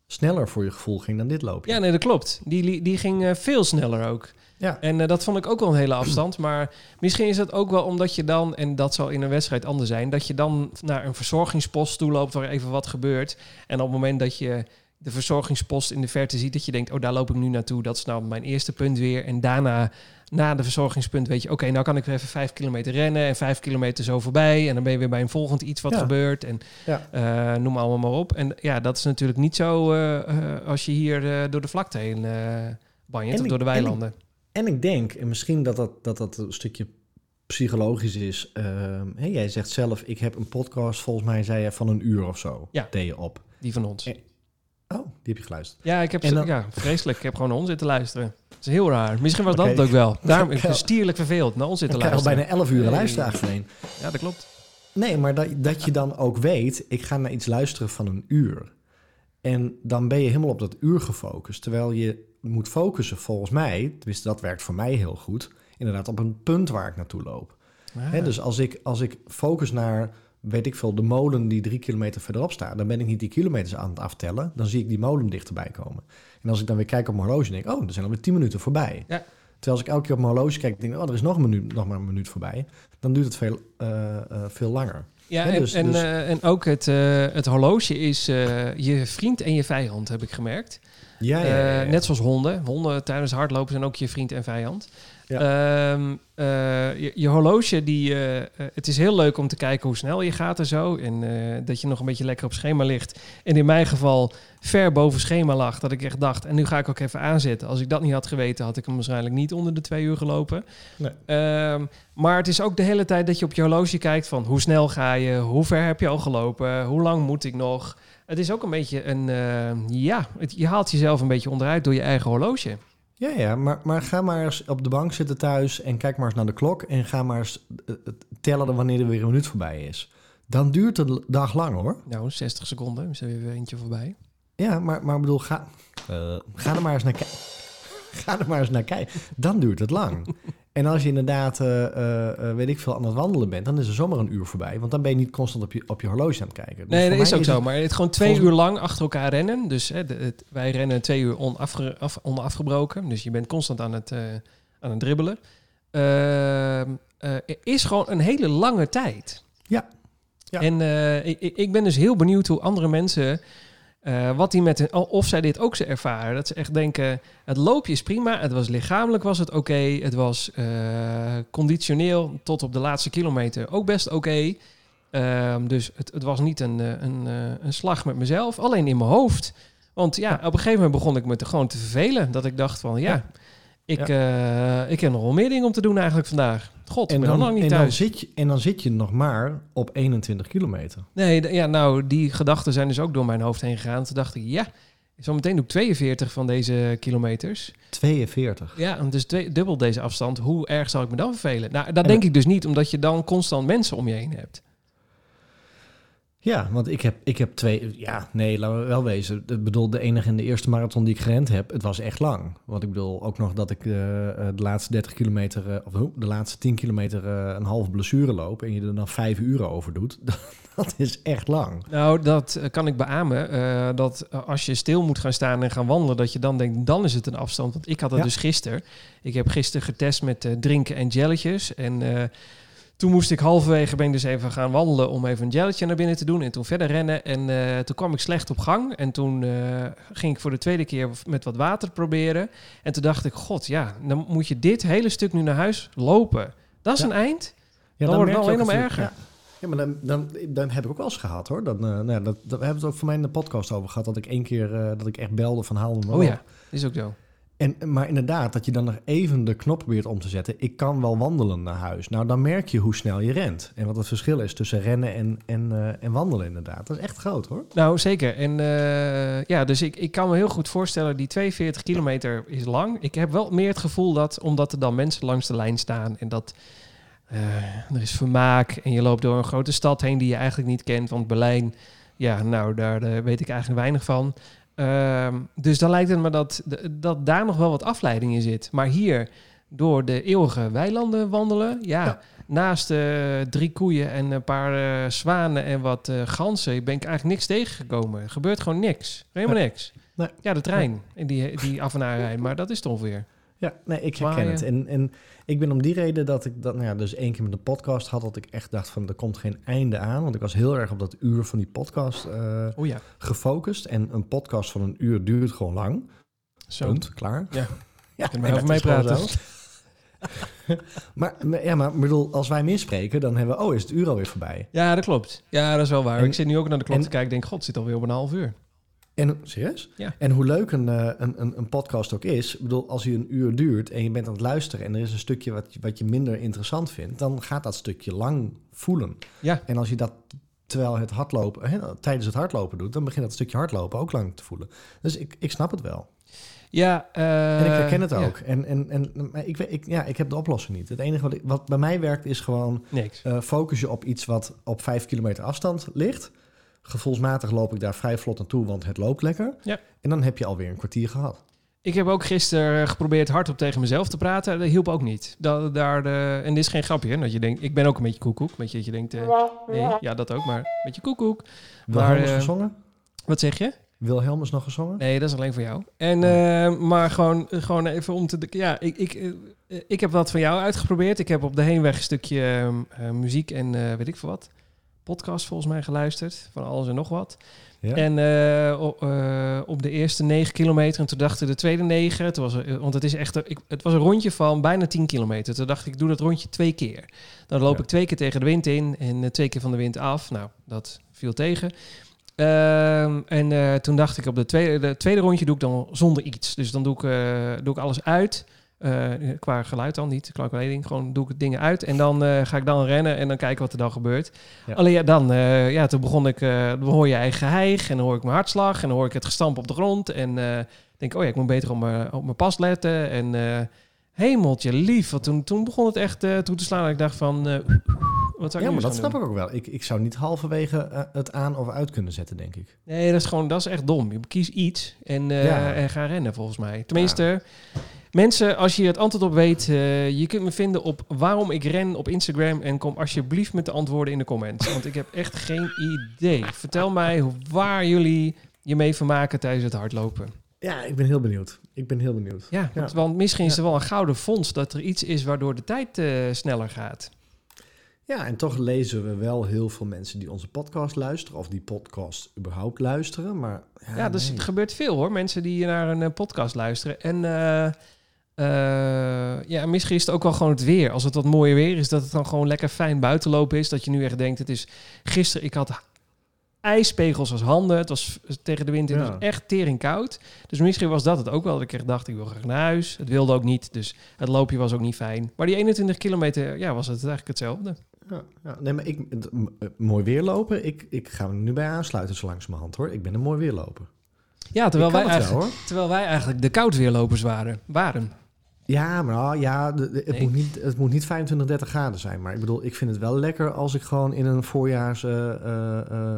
sneller voor je gevoel ging dan dit loopje. Ja, nee, dat klopt. Die, die ging eh, veel sneller ook. Ja. En eh, dat vond ik ook wel een hele afstand. Maar misschien is dat ook wel omdat je dan, en dat zal in een wedstrijd anders zijn, dat je dan naar een verzorgingspost toe loopt waar even wat gebeurt. En op het moment dat je de verzorgingspost in de verte ziet, dat je denkt, oh, daar loop ik nu naartoe. Dat is nou mijn eerste punt weer. En daarna, na de verzorgingspunt, weet je, oké, nou kan ik weer even vijf kilometer rennen en vijf kilometer zo voorbij. En dan ben je weer bij een volgend iets wat Ja. gebeurt. En Ja. eh, noem allemaal maar op. En ja, dat is natuurlijk niet zo eh, eh, als je hier door de vlakte heen banjert of door de en ik- weilanden. En ik denk, en misschien dat dat, dat, dat een stukje psychologisch is. ehm, hè, jij zegt zelf, ik heb een podcast, volgens mij zei je van een uur of zo, Ja. deed je op. Die van ons. Oh, die heb je geluisterd. Ja, ik heb dan- ja, vreselijk. Ik heb gewoon naar ons zitten luisteren. Het is heel raar. Misschien was dat het ook wel. Daarom ik stierlijk verveeld naar ons Ik zitten krijg al luisteren. bijna 11 uur Nee. luisteren achtereen. Ja, dat klopt. Nee, maar dat, dat je dan ook weet, ik ga naar iets luisteren van een uur. En dan ben je helemaal op dat uur gefocust. Terwijl je moet focussen, volgens mij, tenminste dat werkt voor mij heel goed, inderdaad op een punt waar ik naartoe loop. Ah. Dus als ik, als ik focus naar, weet ik veel, de molen die drie kilometer verderop staat, dan ben ik niet die kilometers aan het aftellen. Dan zie ik die molen dichterbij komen. En als ik dan weer kijk op mijn horloge, denk ik, oh, er zijn alweer tien minuten voorbij. Ja. Terwijl als ik elke keer op mijn horloge kijk, denk ik, oh, er is nog, een minuut, nog maar een minuut voorbij. Dan duurt het veel, eh, eh, veel langer. Ja, en, dus- en, dus- eh, en ook het, het horloge is je vriend en je vijand, heb ik gemerkt. Ja, ja, ja, ja. Net zoals honden. Honden tijdens hardlopen zijn ook je vriend en vijand. Ja. Ehm, eh, je, je horloge, die, eh, eh, het is heel leuk om te kijken hoe snel je gaat en zo. En dat je nog een beetje lekker op schema ligt. En in mijn geval ver boven schema lag. Dat ik echt dacht, en nu ga ik ook even aanzetten. Als ik dat niet had geweten, had ik hem waarschijnlijk niet onder de twee uur gelopen. Nee. Ehm, maar het is ook de hele tijd dat je op je horloge kijkt van hoe snel ga je? Hoe ver heb je al gelopen? Hoe lang moet ik nog? Het is ook een beetje een, ja, het, je haalt jezelf een beetje onderuit door je eigen horloge. Ja, ja, maar, maar ga maar eens op de bank zitten thuis en kijk maar eens naar de klok en ga maar eens eh, eh, tellen wanneer er weer een minuut voorbij is. Dan duurt de dag lang hoor. Nou, 60 seconden, is er weer eentje voorbij. Ja, maar, maar ik bedoel, ga, eh, ga er maar eens naar kijken. Ga er maar eens naar kijken. Dan duurt het lang. En als je inderdaad, eh, eh, eh, weet ik veel, aan het wandelen bent, dan is er zomaar een uur voorbij. Want dan ben je niet constant op je, op je horloge aan het kijken. Dus Nee, dat is ook zo. het- Maar het gewoon twee volgens- uur lang achter elkaar rennen. Dus hè, de, het- wij rennen twee uur onafge, af, onafgebroken. Dus je bent constant aan het, eh, aan het dribbelen. Ehm, eh, is gewoon een hele lange tijd. Ja. Ja. En ik- ik ben dus heel benieuwd hoe andere mensen... eh, wat die met hun- of zij dit ook zo ervaren. Dat ze echt denken, het loopje is prima. Het was lichamelijk was het oké. Het was eh, conditioneel tot op de laatste kilometer ook best oké. Ehm, dus het, het was niet een, eh, een, een slag met mezelf, alleen in mijn hoofd. Want ja, op een gegeven moment begon ik me te, gewoon te vervelen. Dat ik dacht van, ja, Ja. Ik, eh, ik heb nog wel meer dingen om te doen eigenlijk vandaag. God, En dan, niet en, zit je, en dan zit je nog maar op 21 kilometer. Nee, ja, nou, die gedachten zijn dus ook door mijn hoofd heen gegaan. Toen dacht ik, ja, zometeen doe ik 42 van deze kilometers. 42. Ja, dus twee, dubbel deze afstand. Hoe erg zal ik me dan vervelen? Nou, dat En denk ik dus niet, omdat je dan constant mensen om je heen hebt. Ja, want ik heb, ik heb twee... Ja, nee, laten we wel wezen. Ik bedoel, de enige en de eerste marathon die ik gerend heb, het was echt lang. Want ik bedoel ook nog dat ik eh, eh, de laatste 30 kilometer... eh, of hoe, de laatste 10 kilometer een halve blessure loop... en je er dan vijf uur over doet. dat is echt lang. Nou, dat kan ik beamen. dat als je stil moet gaan staan en gaan wandelen, dat je dan denkt, dan is het een afstand. Want ik had het Ja. dus gisteren. Ik heb gisteren getest met drinken en jelletjes. En toen moest ik halverwege ben ik dus even gaan wandelen om even een jelletje naar binnen te doen. En toen verder rennen. En eh, toen kwam ik slecht op gang. En toen eh, ging ik voor de tweede keer met wat water proberen. En toen dacht ik, god ja, dan moet je dit hele stuk nu naar huis lopen. Dat is Ja. een eind. Ja, Dan wordt het alleen maar je- erger. Ja. Ja, maar dan, dan, dan heb ik ook wel eens gehad hoor. Dan, eh, nou, ja, dat, we hebben het ook voor mij in de podcast over gehad. Dat ik één keer dat ik echt belde van haal maar Oh op. ja, is ook zo. En, maar inderdaad, dat je dan nog even de knop probeert om te zetten. Ik kan wel wandelen naar huis. Nou, dan merk je hoe snel je rent. En wat het verschil is tussen rennen en, en, eh, en wandelen inderdaad. Dat is echt groot hoor. Nou, zeker. En eh, ja, dus ik, ik kan me heel goed voorstellen, die 42 kilometer is lang. Ik heb wel meer het gevoel dat, omdat er dan mensen langs de lijn staan en dat eh, er is vermaak en je loopt door een grote stad heen die je eigenlijk niet kent, want Berlijn, ja, nou, daar eh, weet ik eigenlijk weinig van. Ehm, dus dan lijkt het me dat, dat daar nog wel wat afleiding in zit. Maar hier, door de eeuwige weilanden wandelen, ja, Ja. naast eh, drie koeien en een paar eh, zwanen en wat eh, ganzen ben ik eigenlijk niks tegengekomen. Er gebeurt gewoon niks. Helemaal niks. Nee. Ja, de trein en die, die af en aan rijdt, maar dat is het ongeveer. Ja, nee, ik herken het. En, en ik ben om die reden dat ik dat, nou ja, dus één keer met de podcast had, dat ik echt dacht van er komt geen einde aan. Want ik was heel erg op dat uur van die podcast eh, Oh ja, gefocust. En een podcast van een uur duurt gewoon lang. zo. Punt, klaar. Ja. ja en over meepraten? zo. maar, ja, maar bedoel, als wij misspreken, dan hebben we, oh, is het uur alweer voorbij. Ja, dat klopt. Ja, dat is wel waar. En- ik zit nu ook naar de klok en- te kijken. Ik denk, god, het zit alweer op een half uur. En serieus? Ja. En hoe leuk een, eh, een, een, een podcast ook is, ik bedoel, als hij een uur duurt en je bent aan het luisteren en er is een stukje wat, je- wat je minder interessant vindt, dan gaat dat stukje lang voelen. Ja. En als je dat terwijl het hardlopen, hè, tijdens het hardlopen doet, dan begint dat stukje hardlopen ook lang te voelen. Dus ik, ik snap het wel. Ja, eh, En ik herken het ja, ook. En, en, en maar ik, weet- ik, ja, ik heb de oplossing niet. Het enige wat, ik- wat bij mij werkt is gewoon niks. eh, focus je op iets wat op vijf kilometer afstand ligt. Gevoelsmatig loop ik daar vrij vlot naartoe, want het loopt lekker. Ja. En dan heb je alweer een kwartier gehad. Ik heb ook gisteren geprobeerd hardop tegen mezelf te praten. Dat hielp ook niet. Dat, daar de, en dit is geen grapje, hè, dat je denkt, ik ben ook een beetje koekoek. Weet je, dat je denkt, eh, nee, ja, dat ook, maar een beetje koekoek. Wilhelmus eh, gezongen? Wat zeg je? Wilhelmus nog gezongen? Nee, dat is alleen voor jou. En, eh, maar gewoon, gewoon even om te... Ja, ik, ik, eh, ik heb wat van jou uitgeprobeerd. Ik heb op de heenweg een stukje eh, eh, muziek en eh, weet ik veel wat. Podcast volgens mij geluisterd. Van alles en nog wat. Ja. En eh, o- eh, op de eerste negen kilometer. En toen dacht ik de tweede negen. Toen was er, want het, is echt, ik, het was een rondje van bijna 10 kilometer. Toen dacht ik, ik doe dat rondje twee keer. Dan loop Ja. ik twee keer tegen de wind in. En eh, twee keer van de wind af. Nou, dat viel tegen. Ehm, en eh, toen dacht ik op de tweede, de tweede rondje doe ik dan zonder iets. Dus dan doe ik, eh, doe ik alles uit. Eh, qua geluid dan niet, qua kleding. Gewoon doe ik dingen uit. En dan eh, ga ik dan rennen en dan kijken wat er dan gebeurt. Ja. Alleen ja, dan, eh, ja, toen begon ik, dan hoor je eigen geheig en dan hoor ik mijn hartslag en dan hoor ik het gestamp op de grond. En denk, oh ja, ik moet beter op mijn, op mijn pas letten. En hemeltje lief, want toen, toen begon het echt toe te slaan. Ik dacht van, wat zou ik Ja, maar dat snap ik ook wel. Ik, ik zou niet halverwege het aan of uit kunnen zetten, denk ik. Nee, dat is gewoon, dat is echt dom. Je kies iets en, Ja. en ga rennen volgens mij. Tenminste, mensen, als je het antwoord op weet, eh, je kunt me vinden op waarom ik ren op Instagram. En kom alsjeblieft met de antwoorden in de comments. Want ik heb echt geen idee. Vertel mij waar jullie je mee vermaken tijdens het hardlopen. Ja, ik ben heel benieuwd. Ik ben heel benieuwd. Ja, want, want misschien is er wel een gouden fonds dat er iets is waardoor de tijd eh, sneller gaat. Ja, en toch lezen we wel heel veel mensen die onze podcast luisteren, of die podcast überhaupt luisteren. Maar ja, Ja, dus nee. het gebeurt veel hoor. Mensen die naar een eh, podcast luisteren. En eh, ja, misschien is het ook wel gewoon het weer. Als het wat mooier weer is, dat het dan gewoon lekker fijn buitenlopen is. Dat je nu echt denkt, het is gisteren, ik had ijspegels als handen. Het was tegen de wind, het Ja. was echt tering koud. Dus misschien was dat het ook wel. Dat ik echt dacht, ik wil graag naar huis. Het wilde ook niet, dus het loopje was ook niet fijn. Maar die 21 kilometer, ja, was het eigenlijk hetzelfde. Ja, ja, nee, maar ik, eh, mooi weerlopen, ik, ik ga er nu bij aansluiten zo langzamerhand hoor. Ik ben een mooi weerloper. Ja, terwijl wij, wel, terwijl wij eigenlijk de koudweerlopers waren. waren. Ja, maar nou, ja, de- de- het, Nee. moet niet, het moet niet 25, 30 graden zijn. Maar ik bedoel, ik vind het wel lekker als ik gewoon in een voorjaars eh, eh, eh,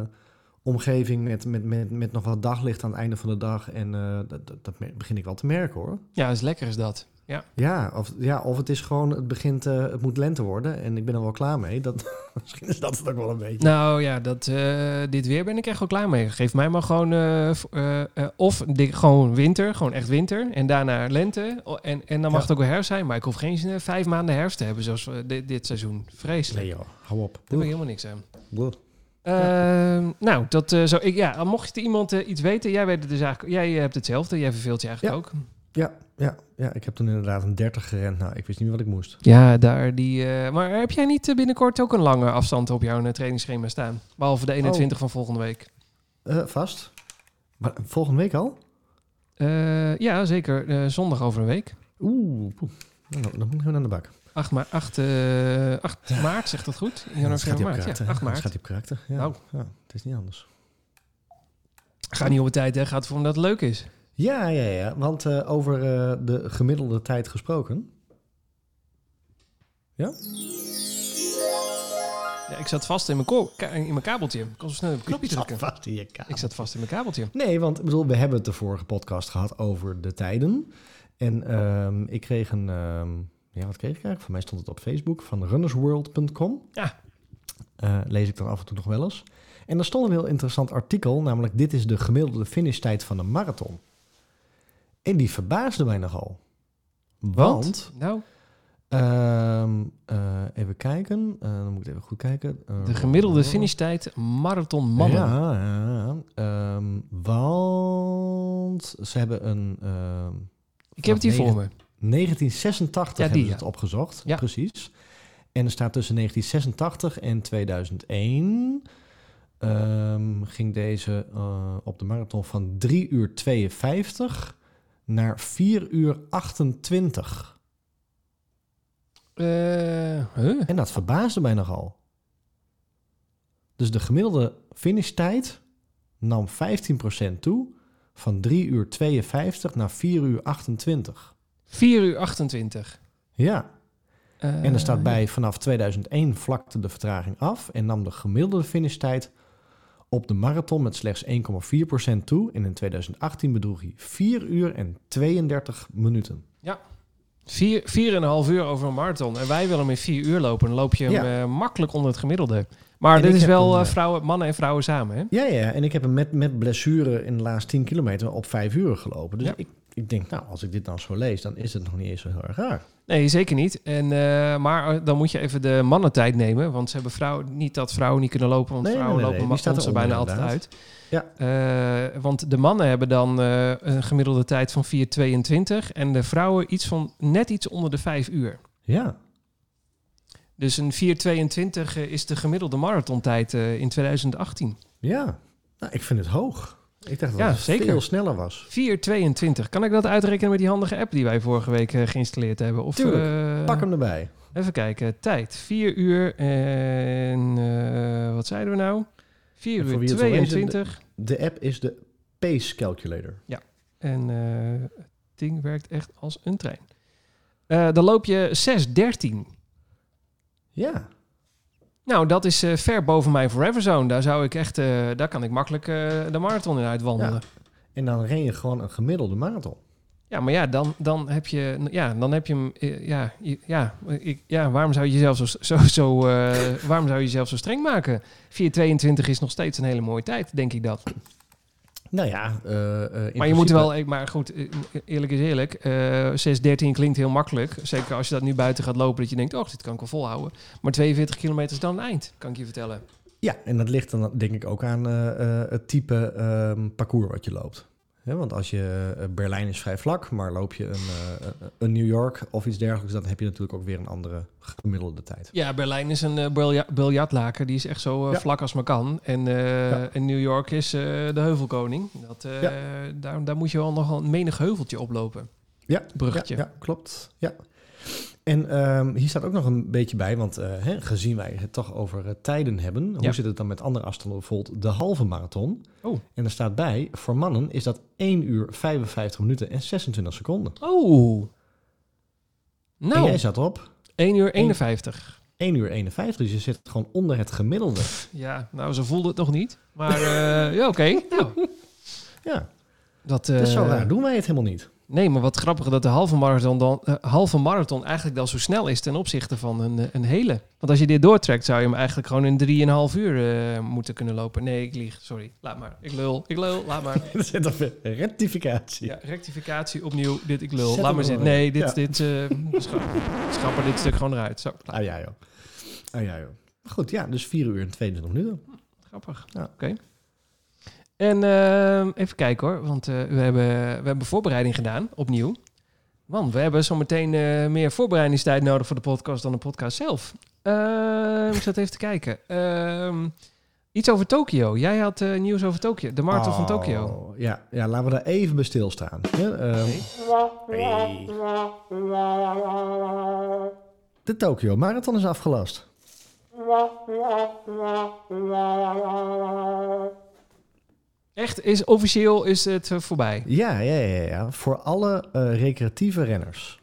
omgeving met, met, met, met nog wat daglicht aan het einde van de dag. En dat, dat, dat begin ik wel te merken hoor. Ja, is lekker is dat. Ja. Ja, of, ja, of het is gewoon, het begint, eh, het moet lente worden en ik ben er wel klaar mee. Dat, misschien is dat het ook wel een beetje. Nou ja, dat, eh, dit weer ben ik echt wel klaar mee. Geef mij maar gewoon eh, of dik, gewoon winter, gewoon echt winter. En daarna lente. En, en dan mag Ja. het ook wel herfst zijn. Maar ik hoef geen vijf maanden herfst te hebben zoals we dit, dit seizoen. Vreselijk. Nee joh, hou op. Daar heb ik helemaal niks aan. Ehm, nou, dat zo. Ik, ja, mocht er iemand iets weten, jij weet het dus eigenlijk. Jij hebt hetzelfde. Jij verveelt je eigenlijk Ja. ook. Ja, ja, ja, ik heb toen inderdaad een 30 gerend. Nou, ik wist niet meer wat ik moest. Ja, daar die. eh, maar heb jij niet eh, binnenkort ook een lange afstand op jouw eh, trainingsschema staan? Behalve de 21 van volgende week. Vast. Maar volgende week al? Ja, zeker. Zondag over een week. Oeh, poeh. Nou, dan moet ik gewoon aan de bak. 8, ma 8, eh, 8 maart, zegt dat goed? Ja, Januari, maart. karakter. Ja, 8 Dan maart. gaat hij op karakter. Ja. Nou. ja, het is niet anders. Gaat niet op de tijd, hè? Gaat voor omdat het leuk is. Ja, ja, ja. Want eh, over eh, de gemiddelde tijd gesproken. Ja? Ja, ik zat vast in mijn, ko- ka- in mijn kabeltje. Ik kon zo snel op een knopje Ik zat drukken. vast in je kabel. Ik zat vast in mijn kabeltje. Nee, want ik bedoel, we hebben het de vorige podcast gehad over de tijden. En ehm, ik kreeg een... ehm, ja, wat kreeg ik eigenlijk? Voor mij stond het op Facebook van runnersworld.com. Ja. Eh, lees ik dan af en toe nog wel eens. En er stond een heel interessant artikel, namelijk dit is de gemiddelde finishtijd van een marathon. En die verbaasde mij nogal. Want, Nou, ehm, eh, even kijken, Eh, dan moet ik even goed kijken. Eh, de gemiddelde finishtijd marathon mannen. Ja, ja, ja. Ehm, want ze hebben een... ehm, ik heb het hier voor me. 1986 Ja, die, hebben ze het opgezocht, Ja. precies. En er staat tussen 1986 en 2001 ehm, ging deze op de marathon van 3 uur 52 naar 4 uur 28. Eh, huh? En dat verbaasde mij nogal. Dus de gemiddelde finishtijd nam 15% toe van 3 uur 52 naar 4 uur 28. 4 uur 28. Ja, Eh, en er staat bij vanaf 2001 vlakte de vertraging af en nam de gemiddelde finishtijd op de marathon met slechts 1,4% toe. En in 2018 bedroeg hij 4 uur en 32 minuten. Vier, vier en een half uur over een marathon. En wij willen hem in vier uur lopen. Dan loop je hem Ja. eh, makkelijk onder het gemiddelde. Maar En dit is wel hem, eh, eh, vrouwen, mannen en vrouwen samen, hè? Ja, ja, en ik heb hem met, met blessure in de laatste 10 kilometer op 5 uur gelopen. Dus Ja. ik, ik denk, nou, als ik dit dan zo lees, dan is het nog niet eens zo heel erg raar. Nee, zeker niet. En, eh, maar eh, dan moet je even de mannentijd nemen. Want ze hebben vrouwen, niet dat vrouwen niet kunnen lopen. Want Nee, nee, vrouwen nee, nee, lopen er eronder bijna altijd uit. inderdaad. Eh, want de mannen hebben dan een gemiddelde tijd van 4,22. En de vrouwen iets van net iets onder de 5 uur. Ja, Dus een 4,22 eh, is de gemiddelde marathontijd in 2018. ja. Nou, ik vind het hoog. Ik dacht dat Ja, het zeker. veel sneller was. 4,22. Kan ik dat uitrekenen met die handige app die wij vorige week eh, geïnstalleerd hebben? Of, Tuurlijk. eh, Pak hem erbij. Even kijken. Tijd. 4 uur en... eh, wat zeiden we nou? 4 En voor uur wie het wil lezen, 22. De app is de Pace Calculator. En eh, het ding werkt echt als een trein. Dan loop je 6,13. Ja, Nou, dat is eh, ver boven mijn Forever Zone. Daar zou ik echt... eh, daar kan ik makkelijk eh, de marathon in uitwandelen. Ja. en dan ren je gewoon een gemiddelde marathon. maar ja, dan, dan heb je... Ja, dan heb je hem... ja, ja, ik, ja, waarom zou je jezelf zo... zo, zo waarom zou je jezelf zo streng maken? 4,22 is nog steeds een hele mooie tijd, denk ik dat. Nou ja, eh, eh, in maar je moet wel, maar goed, eerlijk is eerlijk. eh 6.13 klinkt heel makkelijk. Zeker als je dat nu buiten gaat lopen, dat je denkt, oh, dit kan ik wel volhouden. Maar 42 kilometer is dan een eind, kan ik je vertellen. Ja, en dat ligt dan denk ik ook aan het type ehm, parcours wat je loopt. Ja, want als je eh, Berlijn is vrij vlak, maar loop je een, eh, een New York of iets dergelijks, dan heb je natuurlijk ook weer een andere gemiddelde tijd. Ja, Berlijn is een bilja- biljartlaken. Die is echt zo Ja. vlak als maar kan. En, Ja. en New York is de heuvelkoning. Dat, daar, daar moet je wel nog een menig heuveltje oplopen. Ja, Bruggetje. Ja, ja, klopt. Ja. En ehm, hier staat ook nog een beetje bij, want eh, hè, gezien wij het toch over eh, tijden hebben, hoe zit het dan met andere afstanden? Bijvoorbeeld de halve marathon. Oh. En er staat bij, voor mannen is dat 1 uur 55 minuten en 26 seconden. Oh, En Nou, jij zat op 1 uur 51. 1 uur 51, dus je zit gewoon onder het gemiddelde. Ja, nou, zo voelde het nog niet. Maar eh, ja, oké. Nou, Ja, dat, dat is zo raar. Doen wij het helemaal niet. Nee, maar wat grappig dat de halve marathon, dan, eh, halve marathon eigenlijk dan zo snel is ten opzichte van een, eh, een hele. Want als je dit doortrekt, zou je hem eigenlijk gewoon in 3,5 uur eh, moeten kunnen lopen. Nee, ik lieg. Sorry. Laat maar. Ik lul. Ik lul. Laat maar. Er zit weer rectificatie. Ja, rectificatie opnieuw. Dit ik lul. Zet Laat maar zitten. Nee, dit, Ja. dit, eh schap, schapper dit stuk gewoon eruit. Zo. Ah ja, joh. Ah ja, joh. Maar Goed, ja, dus 4 uur en 22 minuten. Grappig. Ja. Oké. En ehm, even kijken hoor, want eh, we, hebben, we hebben voorbereiding gedaan, opnieuw. Want we hebben zometeen eh meer voorbereidingstijd nodig voor de podcast dan de podcast zelf. Ehm, ik zat even te kijken. Ehm, iets over Tokio. Jij had eh, nieuws over Tokio, de marathon van Tokio. Oh, Ja, ja, laten we daar even bij stilstaan. Ja, hey. De Tokyo Marathon is afgelast. Echt, is officieel is het eh, voorbij. Ja, ja, ja, ja. Voor alle eh, recreatieve renners.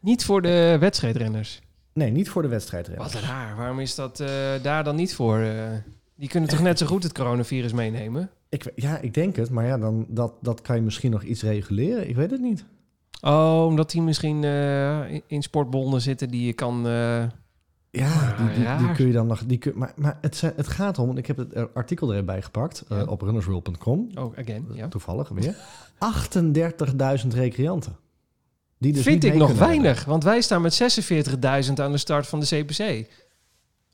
Niet voor de wedstrijdrenners. Nee, niet voor de wedstrijdrenners. Wat raar. Waarom is dat eh, daar dan niet voor? die kunnen toch net zo goed het coronavirus meenemen? Ik, ja, ik denk het, maar ja, dan, dat, dat kan je misschien nog iets reguleren. Ik weet het niet. Oh, omdat die misschien in- in sportbonden zitten die je kan... Ja, die, die, kun je dan nog. Die kun, maar maar het, het gaat om, en ik heb het artikel erbij gepakt eh, Ja. op runnersworld.com. oh, again, ja. Toevallig weer. 38.000 recreanten. Die dus Vind ik nog weinig, want wij staan met 46.000 aan de start van de CPC.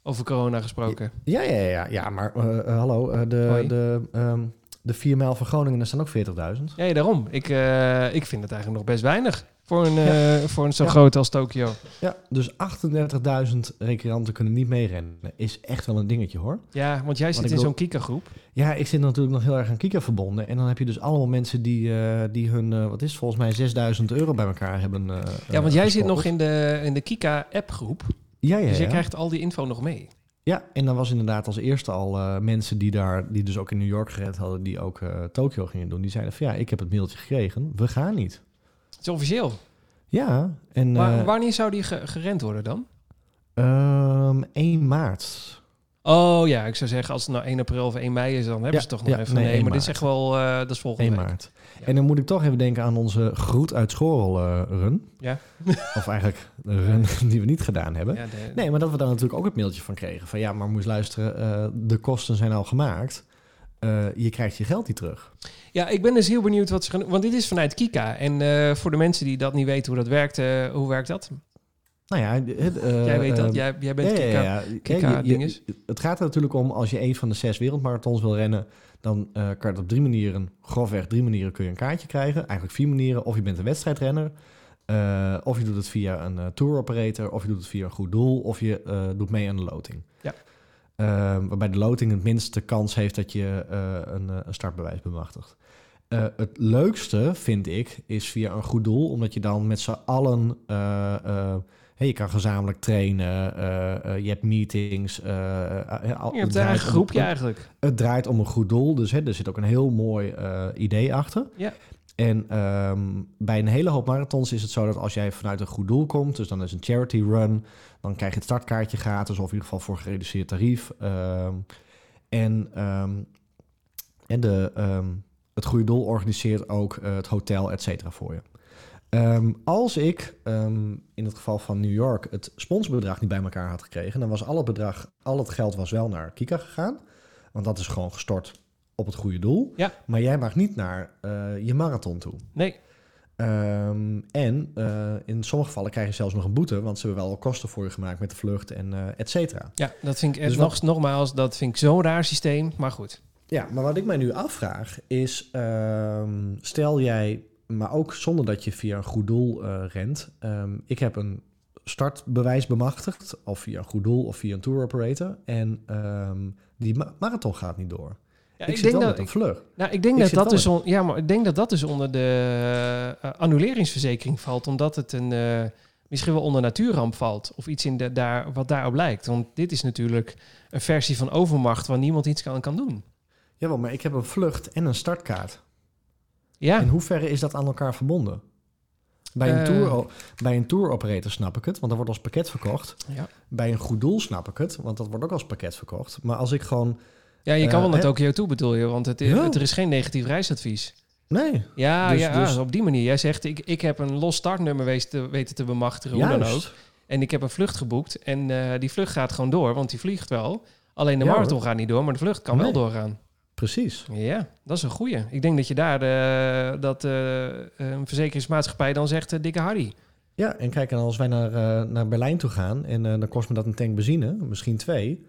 Over corona gesproken. Ja, ja, ja, ja maar eh, eh, hallo, de, Hoi. de, ehm, de 4 mijl van Groningen, daar staan ook 40.000. Ja, ja, daarom. Ik, ik vind het eigenlijk nog best weinig voor een, eh, voor een zo Ja. groot als Tokio. Ja, dus 38.000 recreanten kunnen niet meerennen. Is echt wel een dingetje hoor. Ja, want jij zit in zo'n Kika-groep. Ja, ik zit natuurlijk nog heel erg aan Kika verbonden. En dan heb je dus allemaal mensen die, eh, die hun, eh, wat is volgens mij 6000 euro bij elkaar hebben. Ja, want jij zit nog in de, in de Kika-appgroep. Ja, ja, Dus je krijgt al die info nog mee. Ja, en dan was inderdaad als eerste al mensen die daar, die dus ook in New York gered hadden, die ook eh Tokio gingen doen. Die zeiden van ja, ik heb het mailtje gekregen, we gaan niet. Is officieel. Ja, en Maar eh, wanneer zou die ge- gerend worden dan? ehm, 1 maart. Oh ja, ik zou zeggen als het nou 1 april of 1 mei is, dan hebben Ja, ze toch nog ja, even. nee, Nee, 1 maar dit is echt wel, eh, dat is volgende 1 week. maart. Ja. En dan moet ik toch even denken aan onze groet uit eh, run. Ja. of eigenlijk de run die we niet gedaan hebben. De- Nee, maar dat we daar natuurlijk ook het mailtje van kregen. Van ja, maar moet je luisteren, de kosten zijn al gemaakt. Eh, je krijgt je geld niet terug. ja, ik ben dus heel benieuwd wat ze gaan doen. Want dit is vanuit Kika. En eh, voor de mensen die dat niet weten hoe dat werkt, eh, hoe werkt dat? Nou ja, het, jij weet dat, jij, jij bent Kika. ja. Kika dinges. het gaat er natuurlijk om, als je een van de zes wereldmarathons wil rennen, dan kan je het op drie manieren, grofweg drie manieren kun je een kaartje krijgen. Eigenlijk vier manieren. Of je bent een wedstrijdrenner, of je doet het via een tour operator, of je doet het via een goed doel, of je doet mee aan de loting. Ja. Eh, waarbij de loting het minste kans heeft dat je eh, een, eh, een startbewijs bemachtigt. Eh, het leukste, vind ik, is via een goed doel, omdat je dan met z'n allen... Hey, je kan gezamenlijk trainen, je hebt meetings. Je hebt een eigen om- groepje eigenlijk. Het draait om een goed doel, dus hè, er zit ook een heel mooi idee achter. Ja. En ehm, bij een hele hoop marathons is het zo dat als jij vanuit een goed doel komt, dus dan is een charity run, dan krijg je het startkaartje gratis of in ieder geval voor gereduceerd tarief. Ehm, en ehm, en de, het goede doel organiseert ook eh, het hotel, et cetera, voor je. Als ik in het geval van New York het sponsorbedrag niet bij elkaar had gekregen, dan was al het bedrag, al het geld was wel naar Kika gegaan. Want dat is gewoon gestort op het goede doel. Ja. Maar jij mag niet naar eh, je marathon toe. Nee, Ehm, en eh, in sommige gevallen krijg je zelfs nog een boete, want ze hebben wel al kosten voor je gemaakt met de vlucht en eh et cetera. ja, dat vind ik Dus nog, nogmaals, dat vind ik zo'n raar systeem. Maar goed. Ja, maar wat ik mij nu afvraag is, ehm, stel jij, maar ook zonder dat je via een goed doel rent, ehm, ik heb een startbewijs bemachtigd, of via een goed doel of via een tour operator, en die ma- marathon gaat niet door. Ja, ik, zit wel met een vlucht. nou, ik denk ik dat dat dus on- ja, maar ik denk dat dat dus onder de eh, annuleringsverzekering valt, omdat het een eh, misschien wel onder natuurramp valt of iets in de, daar wat daarop lijkt. Want dit is natuurlijk een versie van overmacht waar niemand iets aan kan doen. Jawel, maar ik heb een vlucht en een startkaart. Ja, In hoeverre is dat aan elkaar verbonden? Bij een, Eh. tour, bij een tour operator snap ik het, want dat wordt als pakket verkocht. Ja, Bij een goed doel snap ik het, want dat wordt ook als pakket verkocht. Maar als ik gewoon... ja je kan Eh, wel naar? Tokio toe bedoel je, want het, er is geen negatief reisadvies. Nee, Ja, Dus- ja dus- op die manier. Jij zegt, ik, ik heb een los startnummer weten te, weten te bemachtigen, hoe dan ook. En ik heb een vlucht geboekt en eh, die vlucht gaat gewoon door, want die vliegt wel. Alleen de Ja, marathon hoor. gaat niet door, maar de vlucht kan wel doorgaan. Precies. Ja, dat is een goeie. Ik denk dat je daar eh, dat eh, een verzekeringsmaatschappij dan zegt, dikke Harry. Ja, en kijk, en als wij naar, naar Berlijn toe gaan en dan kost me dat een tank benzine, misschien twee.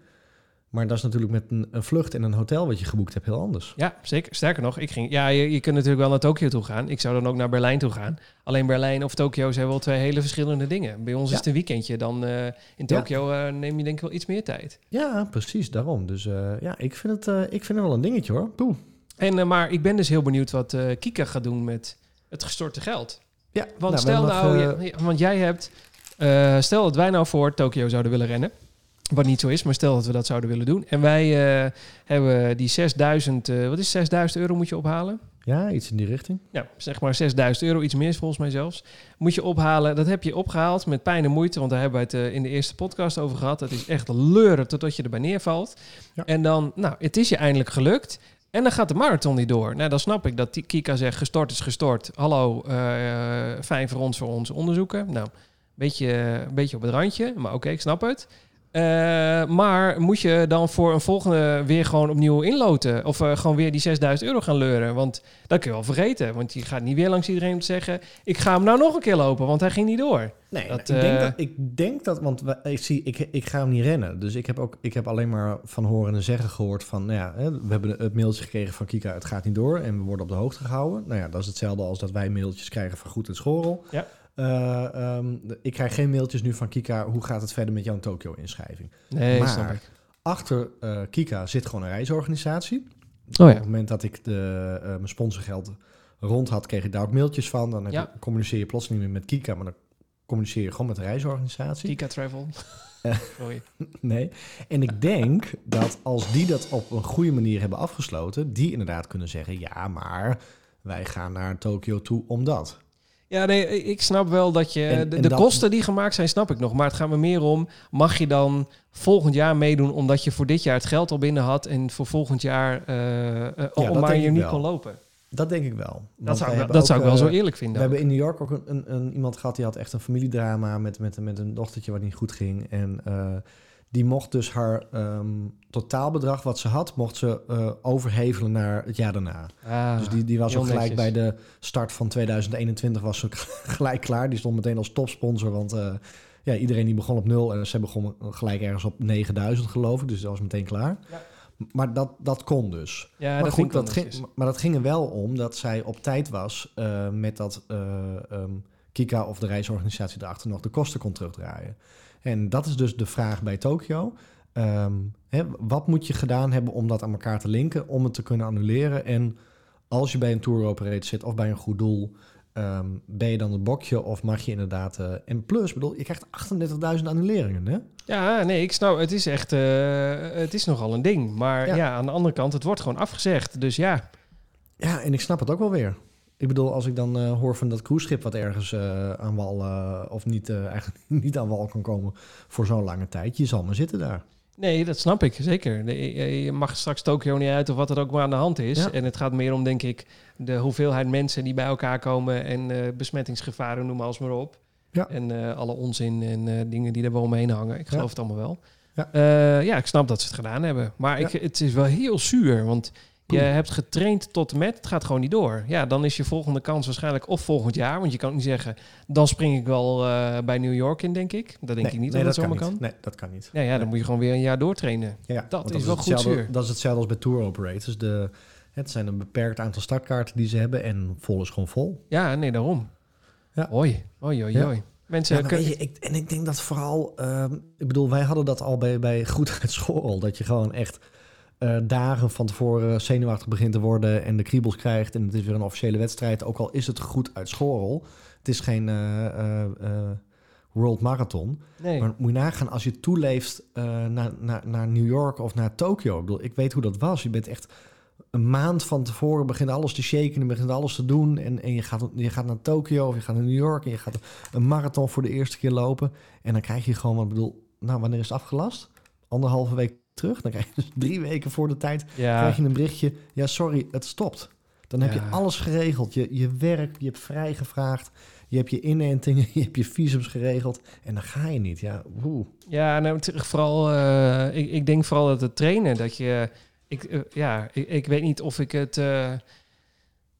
Maar dat is natuurlijk met een, een vlucht en een hotel wat je geboekt hebt heel anders. Ja, zeker. Sterker nog, ik ging, ja, je, je kunt natuurlijk wel naar Tokio toe gaan. Ik zou dan ook naar Berlijn toe gaan. Alleen Berlijn of Tokio zijn wel twee hele verschillende dingen. Bij ons Ja. is het een weekendje. Dan eh, in Tokio eh, neem je denk ik wel iets meer tijd. Ja, precies, daarom. Dus eh, ja, ik vind, het, ik vind het wel een dingetje hoor. Poeh. En, maar ik ben dus heel benieuwd wat Kika gaat doen met het gestorte geld. Ja, Want nou, stel nou, nog, je- want jij hebt, stel dat wij nou voor Tokio zouden willen rennen. Wat niet zo is, maar stel dat we dat zouden willen doen. En wij eh, hebben die 6000, eh, wat is 6000 euro moet je ophalen? Ja, iets in die richting. Ja, zeg maar 6000 euro, iets meer volgens mij zelfs. Moet je ophalen. Dat heb je opgehaald met pijn en moeite, want daar hebben we het eh, in de eerste podcast over gehad. Het is echt leuren totdat je erbij neervalt. Ja. En dan, nou, het is je eindelijk gelukt. En dan gaat de marathon niet door. Nou, dan snap ik dat die Kika zegt, gestort is gestort. Hallo, fijn voor ons, voor ons onderzoeken. Nou, beetje, een beetje op het randje, maar oké, ik snap het. Eh, maar moet je dan voor een volgende weer gewoon opnieuw inloten? Of eh, gewoon weer die 6000 euro gaan leuren? Want dat kun je wel vergeten. Want je gaat niet weer langs iedereen zeggen... ik ga hem nou nog een keer lopen, want hij ging niet door. Nee, Dat, ik, denk eh, dat, ik denk dat, want ik, zie, ik, ik ga hem niet rennen. Dus ik heb, ook, ik heb alleen maar van horen en zeggen gehoord van, nou ja, we hebben het mailtje gekregen van Kika, het gaat niet door en we worden op de hoogte gehouden. Nou ja, dat is hetzelfde als dat wij mailtjes krijgen van Goed en Schorrel. Ja. Eh, ehm, ik krijg geen mailtjes nu van Kika, hoe gaat het verder met jouw Tokio-inschrijving? Nee, Maar- snap ik. Achter eh, Kika zit gewoon een reisorganisatie. Oh Op ja. het moment dat ik de, eh, mijn sponsorgeld rond had, kreeg ik daar ook mailtjes van. Dan Ja. je, communiceer je plots niet meer met Kika, maar dan communiceer je gewoon met de reisorganisatie. Kika Travel. Sorry. Nee. En ik denk dat als die dat op een goede manier hebben afgesloten, die inderdaad kunnen zeggen: ja, maar wij gaan naar Tokio toe omdat. Ja, nee, ik snap wel dat je... En- de en de dat- kosten die gemaakt zijn, snap ik nog. Maar het gaat me meer om... mag je dan volgend jaar meedoen... omdat je voor dit jaar het geld al binnen had... en voor volgend jaar... dat om maar je niet wel. kon lopen? Dat denk ik wel. Dat zou, dat zou ik wel zo eh, eerlijk We vinden. hebben in New York ook een, een, een- iemand gehad die had echt een familiedrama met, met, met een dochtertje wat niet goed ging. En eh, die mocht dus haar ehm, totaalbedrag wat ze had, mocht ze eh, overhevelen naar het jaar daarna. Ah, dus die, die was ook gelijk bij de start van 2021 was ze gelijk klaar. Die stond meteen als topsponsor, want eh, ja, iedereen die begon op nul en ze begon gelijk ergens op 9000 geloof ik. Dus dat was meteen klaar. Ja. Maar dat, dat kon dus. Ja, maar dat goed, dat ging, maar dat ging er wel om dat zij op tijd was eh, met dat eh, ehm, Kika of de reisorganisatie erachter nog de kosten kon terugdraaien. En dat is dus de vraag bij Tokio. Ehm, hè, wat moet je gedaan hebben om dat aan elkaar te linken, om het te kunnen annuleren? En als je bij een tour operator zit of bij een goed doel, ehm, ben je dan het bokje of mag je inderdaad... eh, en plus, bedoel, je krijgt 38.000 annuleringen, hè? Ja, nee, ik snap. Het is echt... eh, het is nogal een ding. Maar ja. Ja. aan de andere kant... het wordt gewoon afgezegd. Dus ja... Ja, en ik snap het ook wel weer. Ik bedoel, als ik dan eh, hoor van dat cruiseschip wat ergens eh, aan wal, eh, of niet, eigenlijk niet aan wal kan komen voor zo'n lange tijd, je zal maar zitten daar. Nee, dat snap ik zeker. Nee, je- mag straks Tokio niet uit of wat er ook maar aan de hand is. Ja. En het gaat meer om, denk ik, de hoeveelheid mensen die bij elkaar komen en besmettingsgevaren, noem maar als maar op. Ja. En alle onzin en dingen die er wel omheen hangen. Ik Ja. geloof het allemaal wel. Ja. Ja, ik snap dat ze het gedaan hebben. Maar ik, het is wel heel zuur, want je hebt getraind tot met, het gaat gewoon niet door. Ja, dan is je volgende kans waarschijnlijk of volgend jaar. Want je kan ook niet zeggen, dan spring ik wel eh, bij New York in, denk ik. Dat denk nee, ik niet nee, dat zomaar niet. kan. Nee, dat kan niet. Ja, ja, dan Nee. moet je gewoon weer een jaar doortrainen. Ja, dat is wel goed zuur. Dat is hetzelfde als bij tour operators. De, het zijn een beperkt aantal startkaarten die ze hebben en vol is gewoon vol. Ja, nee, daarom. Ja. Hoi. Mensen Ja, je, ik, en ik denk dat vooral, ehm, ik bedoel, wij hadden dat al bij, bij goed uit school. Dat je gewoon echt eh, dagen van tevoren zenuwachtig begint te worden en de kriebels krijgt. En het is weer een officiële wedstrijd, ook al is het goed uit school. Het is geen eh, eh, World Marathon. Nee. Maar moet je nagaan als je toeleeft naar, naar, naar New York of naar Tokio. Ik bedoel, ik weet hoe dat was. Je bent echt een maand van tevoren begint alles te shaken en begint alles te doen. En, en je, gaat, je gaat naar Tokio of je gaat naar New York en je gaat een marathon voor de eerste keer lopen. En dan krijg je gewoon, wat ik bedoel, nou, wanneer is het afgelast? Anderhalve week terug. Dan krijg je dus drie weken voor de tijd Ja, krijg je een berichtje. Ja, sorry, het stopt. Dan heb je alles geregeld. Je, je werk, je hebt vrijgevraagd. Je hebt je inentingen, je hebt je visums geregeld. En dan ga je niet. Ja, oeh. Ja, nou, vooral, eh, ik, ik denk vooral dat het trainen, dat je, ik, eh, ja, ik, ik weet niet of ik het, eh,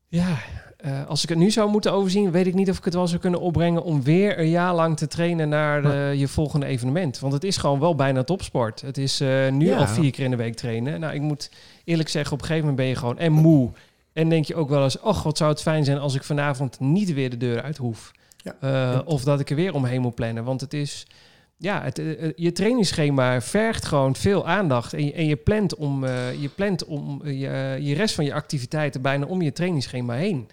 ja, eh, als ik het nu zou moeten overzien, weet ik niet of ik het wel zou kunnen opbrengen om weer een jaar lang te trainen naar eh, je volgende evenement. Want het is gewoon wel bijna topsport. Het is eh, nu Ja. al vier keer in de week trainen. Nou, ik moet eerlijk zeggen, op een gegeven moment ben je gewoon en moe. En denk je ook wel eens, oh, wat zou het fijn zijn als ik vanavond niet weer de deur uit hoef. Ja. Of dat ik er weer omheen moet plannen. Want het is, ja, het, eh, eh, je trainingsschema vergt gewoon veel aandacht. En je, en je plant, om, eh, je, plant om je, je rest van je activiteiten bijna om je trainingsschema heen.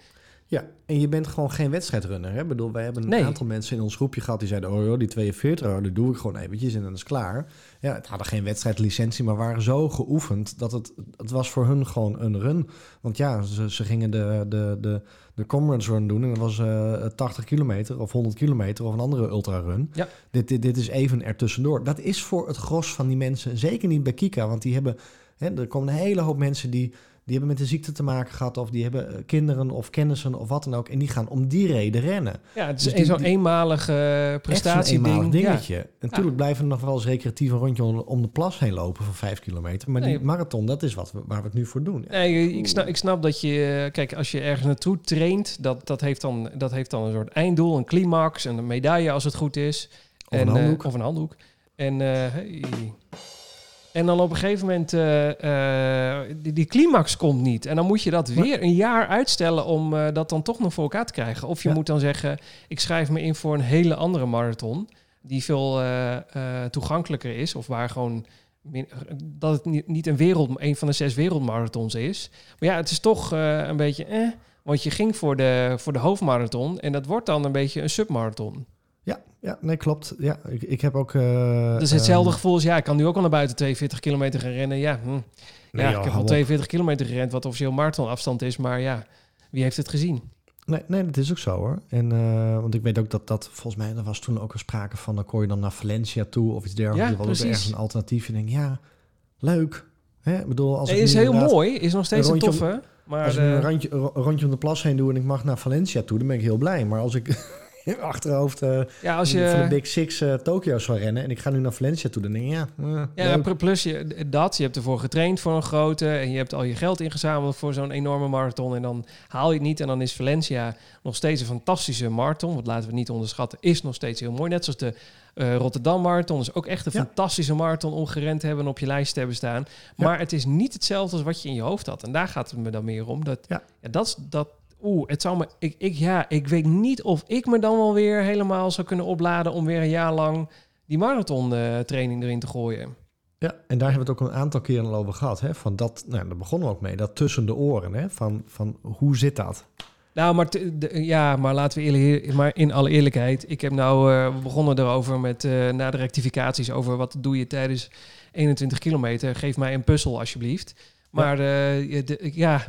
Ja, en je bent gewoon geen wedstrijdrunner. Hè? Ik bedoel, wij hebben een Nee. aantal mensen in ons groepje gehad die zeiden... oh joh, die 42, oh, dat doe ik gewoon eventjes en dan is het klaar. Ja, het hadden geen wedstrijdlicentie, maar waren zo geoefend... dat het, het was voor hun gewoon een run. Want ja, ze, ze gingen de, de, de, de Comrades Run doen... en dat was eh 80 kilometer of 100 kilometer of een andere ultra-run. Ja. Dit, dit, dit is even ertussendoor. Dat is voor het gros van die mensen, zeker niet bij Kika... want die hebben... Hè, er komen een hele hoop mensen die... Die hebben met de ziekte te maken gehad, of die hebben eh, kinderen of kennissen of wat dan ook. En die gaan om die reden rennen. Ja, het is Dus een zo'n eenmalige eh, prestatieding. eenmalig Ja. dingetje. En natuurlijk blijven er nog wel eens recreatief een rondje om, de plas heen lopen van vijf kilometer. Maar Nee. die marathon, dat is wat we, waar we het nu voor doen. Nee, ik snap, ik snap dat je, eh, kijk, als je ergens naartoe traint, dat, dat, heeft dan, dat heeft dan een soort einddoel, een climax, en een medaille als het goed is. Of en, een handdoek. of een handdoek. En, eh, hey. En dan op een gegeven moment, eh, die, die climax komt niet. En dan moet je dat weer een jaar uitstellen om eh, dat dan toch nog voor elkaar te krijgen. Of je Ja. moet dan zeggen, ik schrijf me in voor een hele andere marathon, die veel toegankelijker is, of waar gewoon min- dat het niet, niet een wereld, een van de zes wereldmarathons is. Maar ja, het is toch een beetje, eh, want je ging voor de, voor de hoofdmarathon en dat wordt dan een beetje een submarathon. Ja, ja nee, klopt. Ja, ik, ik heb ook... eh, is hetzelfde ehm, gevoel als, ja, ik kan nu ook al naar buiten 42 kilometer gaan rennen. Ja, hm. nee, ja joh, ik heb al op. 42 kilometer gerend, wat officieel marathonafstand is. Maar ja, wie heeft het gezien? Nee, nee, dat is ook zo hoor. En, eh, want ik weet ook dat dat, volgens mij, er was toen ook een sprake van, dan kon je dan naar Valencia toe of iets dergelijks. Ja, Er was ergens een alternatief. En ik denk, ja, leuk. Hè? Ik bedoel, als Nee, ik is heel mooi, is nog steeds een een om- toffe. Maar Als ik nu eh, een randje, een rondje om de plas heen doe en ik mag naar Valencia toe, dan ben ik heel blij. Maar als ik achterhoofd eh, ja, als van de je... Big Six eh, Tokio zou rennen en ik ga nu naar Valencia toe, dan denk ik, ja, eh, Ja, leuk. plus je, dat, je hebt ervoor getraind voor een grote en je hebt al je geld ingezameld voor zo'n enorme marathon en dan haal je het niet en dan is Valencia nog steeds een fantastische marathon, want laten we het niet onderschatten, is nog steeds heel mooi. Net zoals de Rotterdam Marathon is ook echt een Ja. fantastische marathon om gerend te hebben en op je lijst te hebben staan. Ja. Maar het is niet hetzelfde als wat je in je hoofd had en daar gaat het me dan meer om. Dat, Ja. ja, dat, dat Oeh, het zou me. Ik, ik, ja, ik weet niet of ik me dan wel weer helemaal zou kunnen opladen om weer een jaar lang die marathon eh, training erin te gooien. Ja, en daar hebben we het ook een aantal keren al over gehad. Hè? Van dat, nou, daar begonnen we ook mee, dat tussen de oren. Hè? Van, van hoe zit dat? Nou, maar, de- ja, maar laten we eerlijk, maar in alle eerlijkheid. Ik heb nou, eh, we begonnen erover met eh, na de rectificaties over wat doe je tijdens 21 kilometer. Geef mij een puzzel alsjeblieft. Maar de- ja,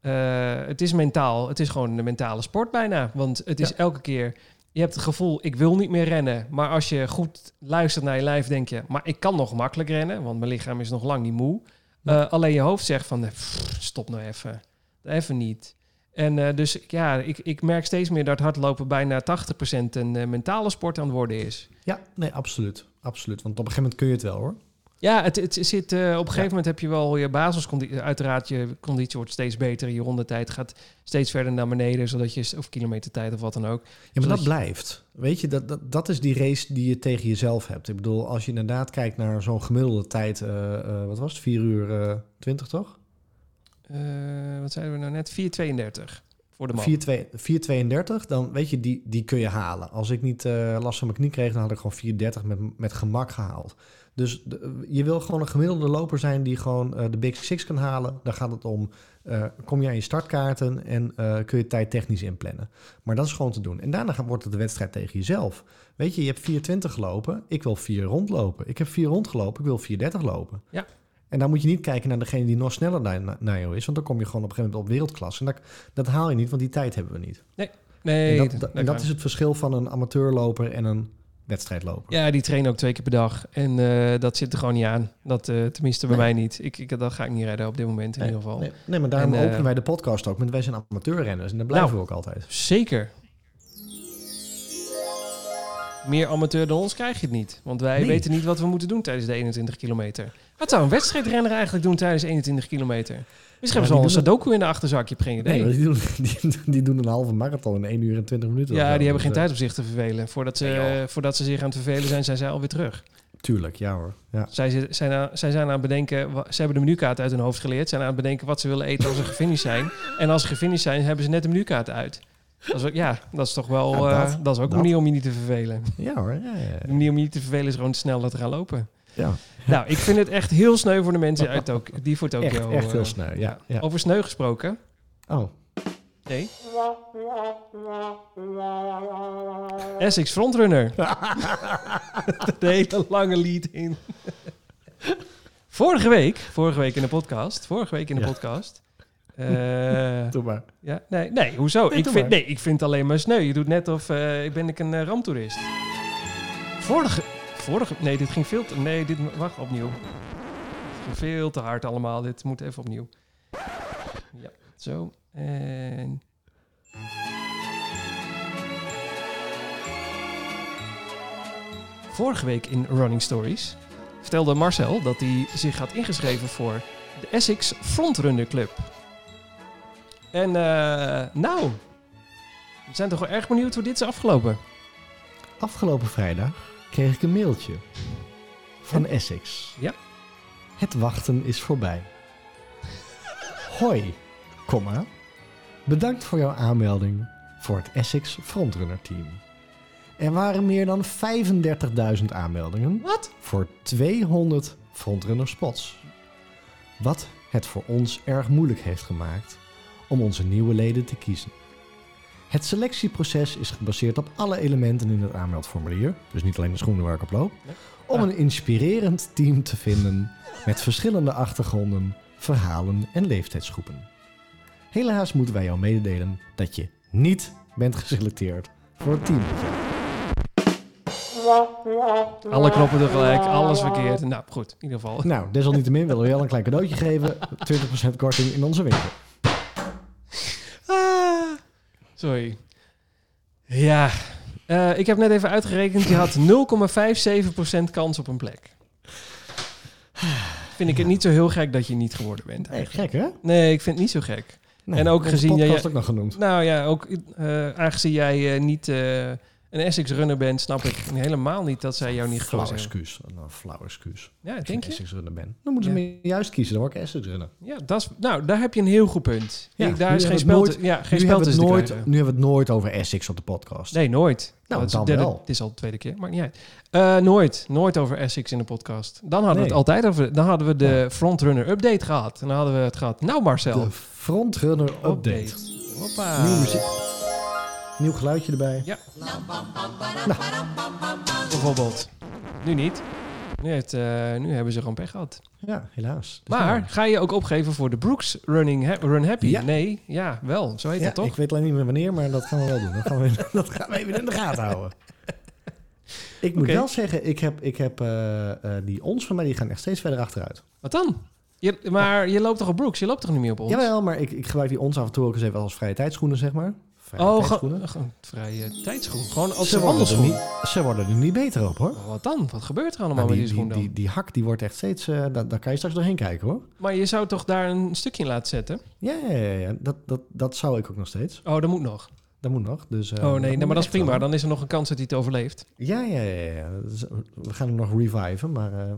eh, het is mentaal. Het is gewoon een mentale sport bijna. Want het is Ja. elke keer. Je hebt het gevoel, ik wil niet meer rennen. Maar als je goed luistert naar je lijf, denk je, maar ik kan nog makkelijk rennen, want mijn lichaam is nog lang niet moe. Ja. Eh, alleen je hoofd zegt van, eh, pff, stop nou even. Even niet. En dus ja, ik, ik merk steeds meer dat hardlopen bijna 80% een mentale sport aan het worden is. Ja, nee, absoluut. Absoluut. Want op een gegeven moment kun je het wel hoor. Ja, het, het zit, eh, op een gegeven moment heb je wel je basisconditie. Uiteraard, je conditie wordt steeds beter. Je rondetijd gaat steeds verder naar beneden, zodat je, of kilometertijd of wat dan ook. Ja, maar dat je- blijft. Weet je, dat, dat, dat is die race die je tegen jezelf hebt. Ik bedoel, als je inderdaad kijkt naar zo'n gemiddelde tijd, eh, eh, wat was het, 4 uur eh 20 toch? Wat zeiden we nou net? 4,32 voor de man. 4,2 4,32, dan weet je, die, die kun je halen. Als ik niet last van mijn knie kreeg, dan had ik gewoon 4,30 met, met gemak gehaald. Dus de- je wil gewoon een gemiddelde loper zijn die gewoon eh, de Big Six kan halen. Dan gaat het om, eh, kom je aan je startkaarten en eh, kun je tijd technisch inplannen. Maar dat is gewoon te doen. En daarna gaat- wordt het de wedstrijd tegen jezelf. Weet je, je hebt 4,20 gelopen, ik wil 4 rondlopen. Ik heb 4 rondgelopen, ik wil 4,30 lopen. Ja. En dan moet je niet kijken naar degene die nog sneller naar, naar jou is. Want dan kom je gewoon op een gegeven moment op wereldklasse. En dat, dat haal je niet, want die tijd hebben we niet. Nee, en dat, dat- dat- dat en dat is het verschil van een amateurloper en een wedstrijdloper. Ja, die trainen ook twee keer per dag. En eh, dat zit er gewoon niet aan. Dat, eh, tenminste bij mij niet. Ik, ik, dat ga ik niet redden op dit moment in nee, ieder geval. Nee, nee, maar daarom En, eh, openen wij de podcast ook. Want wij zijn amateurrenners en dat blijven Nou. we ook altijd. Zeker. Meer amateur dan ons krijg je het niet. Want wij weten niet wat we moeten doen tijdens de 21 kilometer. Wat zou een wedstrijdrenner eigenlijk doen tijdens 21 kilometer? Misschien hebben ze al een doen sudoku in de achterzak, je hebt geen idee. Nee, die, doen, die, die doen een halve marathon in 1 uur en 20 minuten. ja, die hebben geen Dus, eh, tijd om zich te vervelen. Voordat ze, Nee, voordat ze zich aan het vervelen zijn, zijn zij alweer terug. Tuurlijk, ja hoor. Ja. Zij, zi- zijn aan, zij zijn aan het bedenken, ze hebben de menukaart uit hun hoofd geleerd. Zijn aan het bedenken wat ze willen eten als ze gefinished zijn. En als ze gefinished zijn, hebben ze net de menukaart uit. Dat is, ook- ja, dat is toch wel, Ja, eh, dat- dat, is ook een manier om je niet te vervelen. ja hoor, ja, ja. De manier om je niet te vervelen is gewoon sneller te gaan lopen. Ja. Nou, ik vind het echt heel sneu voor de mensen uit die voor Tokio. Echt, echt heel eh, snel, ja. ja. Over sneu gesproken. Oh, Nee. Essex Frontrunner. de hele lange lead in. vorige week, vorige week in de podcast, vorige week in de Ja. podcast. eh, doe maar. ja, nee, nee, hoezo? Nee, ik, vind, maar. nee, ik vind het alleen maar sneu. Je doet net of eh, ik ben ik een uh, ramptoerist. Vorige, vorige, nee, dit ging veel te, nee, dit, wacht, opnieuw. Het ging veel te hard allemaal. Dit moet even opnieuw. Ja, zo. En... Vorige week in Running Stories vertelde Marcel dat hij zich had ingeschreven voor de Essex Frontrunner Club. En eh, nou, we zijn toch wel erg benieuwd hoe dit is afgelopen. Afgelopen vrijdag kreeg ik een mailtje van Essex. Ja. Het wachten is voorbij. Hoi, komma. Bedankt voor jouw aanmelding voor het Essex Frontrunner Team. Er waren meer dan 35.000 aanmeldingen Wat? voor 200 frontrunner spots. Wat het voor ons erg moeilijk heeft gemaakt om onze nieuwe leden te kiezen. Het selectieproces is gebaseerd op alle elementen in het aanmeldformulier, dus niet alleen de schoenen waar ik op loop, om een inspirerend team te vinden met verschillende achtergronden, verhalen en leeftijdsgroepen. Helaas moeten wij jou mededelen dat je niet bent geselecteerd voor het team. Alle knoppen tegelijk, alles verkeerd. Nou, goed, in ieder geval. Nou, desalniettemin willen we wel een klein cadeautje geven. 20% korting in onze winkel. Sorry. Ja, eh, ik heb net even uitgerekend. Je had 0,57% kans op een plek. Vind ik het niet zo heel gek dat je niet geworden bent. Eigenlijk. gek hè? Nee, ik vind het niet zo gek. Nee, En ook gezien jij- podcast ook nog genoemd. Nou ja, ook eh, aangezien jij eh, niet een Essex-runner bent, snap ik helemaal niet dat zij jou niet Flauw gekozen hebben. excuus. Nou, flauw excuus. Ja, Als denk ik je? Essex runner ben. Dan moeten ze Ja. me juist kiezen. Dan word ik Essex runner. Ja, dat is, nou, daar heb je een heel goed punt. Ja, Ik- daar is geen spel, het te, ja, geen Nu spel hebben, te nooit, nu hebben we het nooit over Essex op de podcast. Nee, nooit. Nou, Dat is wel. Het is al de tweede keer, maar niet uit. Eh, nooit. Nooit over Essex in de podcast. Dan hadden we het altijd over... Dan hadden we de Frontrunner update gehad. En dan hadden we het gehad. Nou Marcel. De Frontrunner Update. Hoppa. Nieuwe muziek. Nieuw geluidje erbij. Ja. Bijvoorbeeld. Nu niet. Nu, heeft, eh, nu hebben ze gewoon pech gehad. Ja, helaas. Dus Maar nou, ga je ook opgeven voor de Brooks Running ha- Run Happy? Ja. Nee, ja, wel. Zo heet ja, het toch? ik weet alleen niet meer wanneer, maar dat gaan we wel doen. Dat gaan we, dat gaan we even in de gaten houden. Ik moet wel zeggen, ik heb, ik heb eh, eh, die ons van mij, die gaan echt steeds verder achteruit. Wat dan? Je, maar je loopt toch op Brooks? Je loopt toch niet meer op ons? Jawel, maar ik, ik gebruik die ons af en toe ook eens even als vrije tijdschoenen, zeg maar. Vrije Oh, tijdschoenen. vrije tijdschoen. Gewoon als ze, worden er niet, ze worden er niet beter op, hoor. Wat dan? Wat gebeurt er allemaal Nou, met die, die die, schoen dan? die, die hak die wordt echt steeds... eh daar, daar kan je straks doorheen kijken, hoor. Maar je zou toch daar een stukje in laten zetten? Ja, ja, ja, ja. Dat, dat, dat zou ik ook nog steeds. Oh, dat moet nog. Dat moet nog. Dus, eh, oh nee, nee maar dat is prima. Dan is er nog een kans dat hij het overleeft. Ja, ja, ja. ja. We gaan hem nog reviven, maar... eh,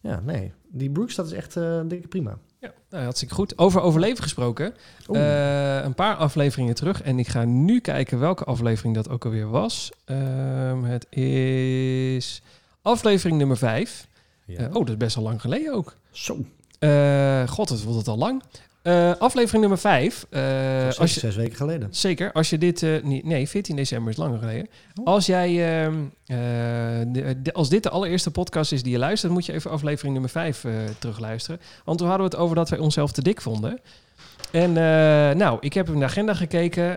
ja, nee. Die Brooks, dat is echt eh dikke prima. Ja, nou, hartstikke goed. Over overleven gesproken. Eh, een paar afleveringen terug. En ik ga nu kijken welke aflevering dat ook alweer was. Ehm, het is aflevering nummer 5. ja. oh, dat is best wel lang geleden ook. Zo. Eh, God, het wordt het al lang. Eh, aflevering nummer 5. Dat als je, zes weken geleden. zeker, als je dit... eh, niet, nee, 14 december is langer geleden. Oh. Als jij... ehm, eh, de- de- als dit de allereerste podcast is die je luistert... moet je even aflevering nummer 5 eh terugluisteren. Want toen hadden we het over dat wij onszelf te dik vonden. En nou, ik heb in de agenda gekeken.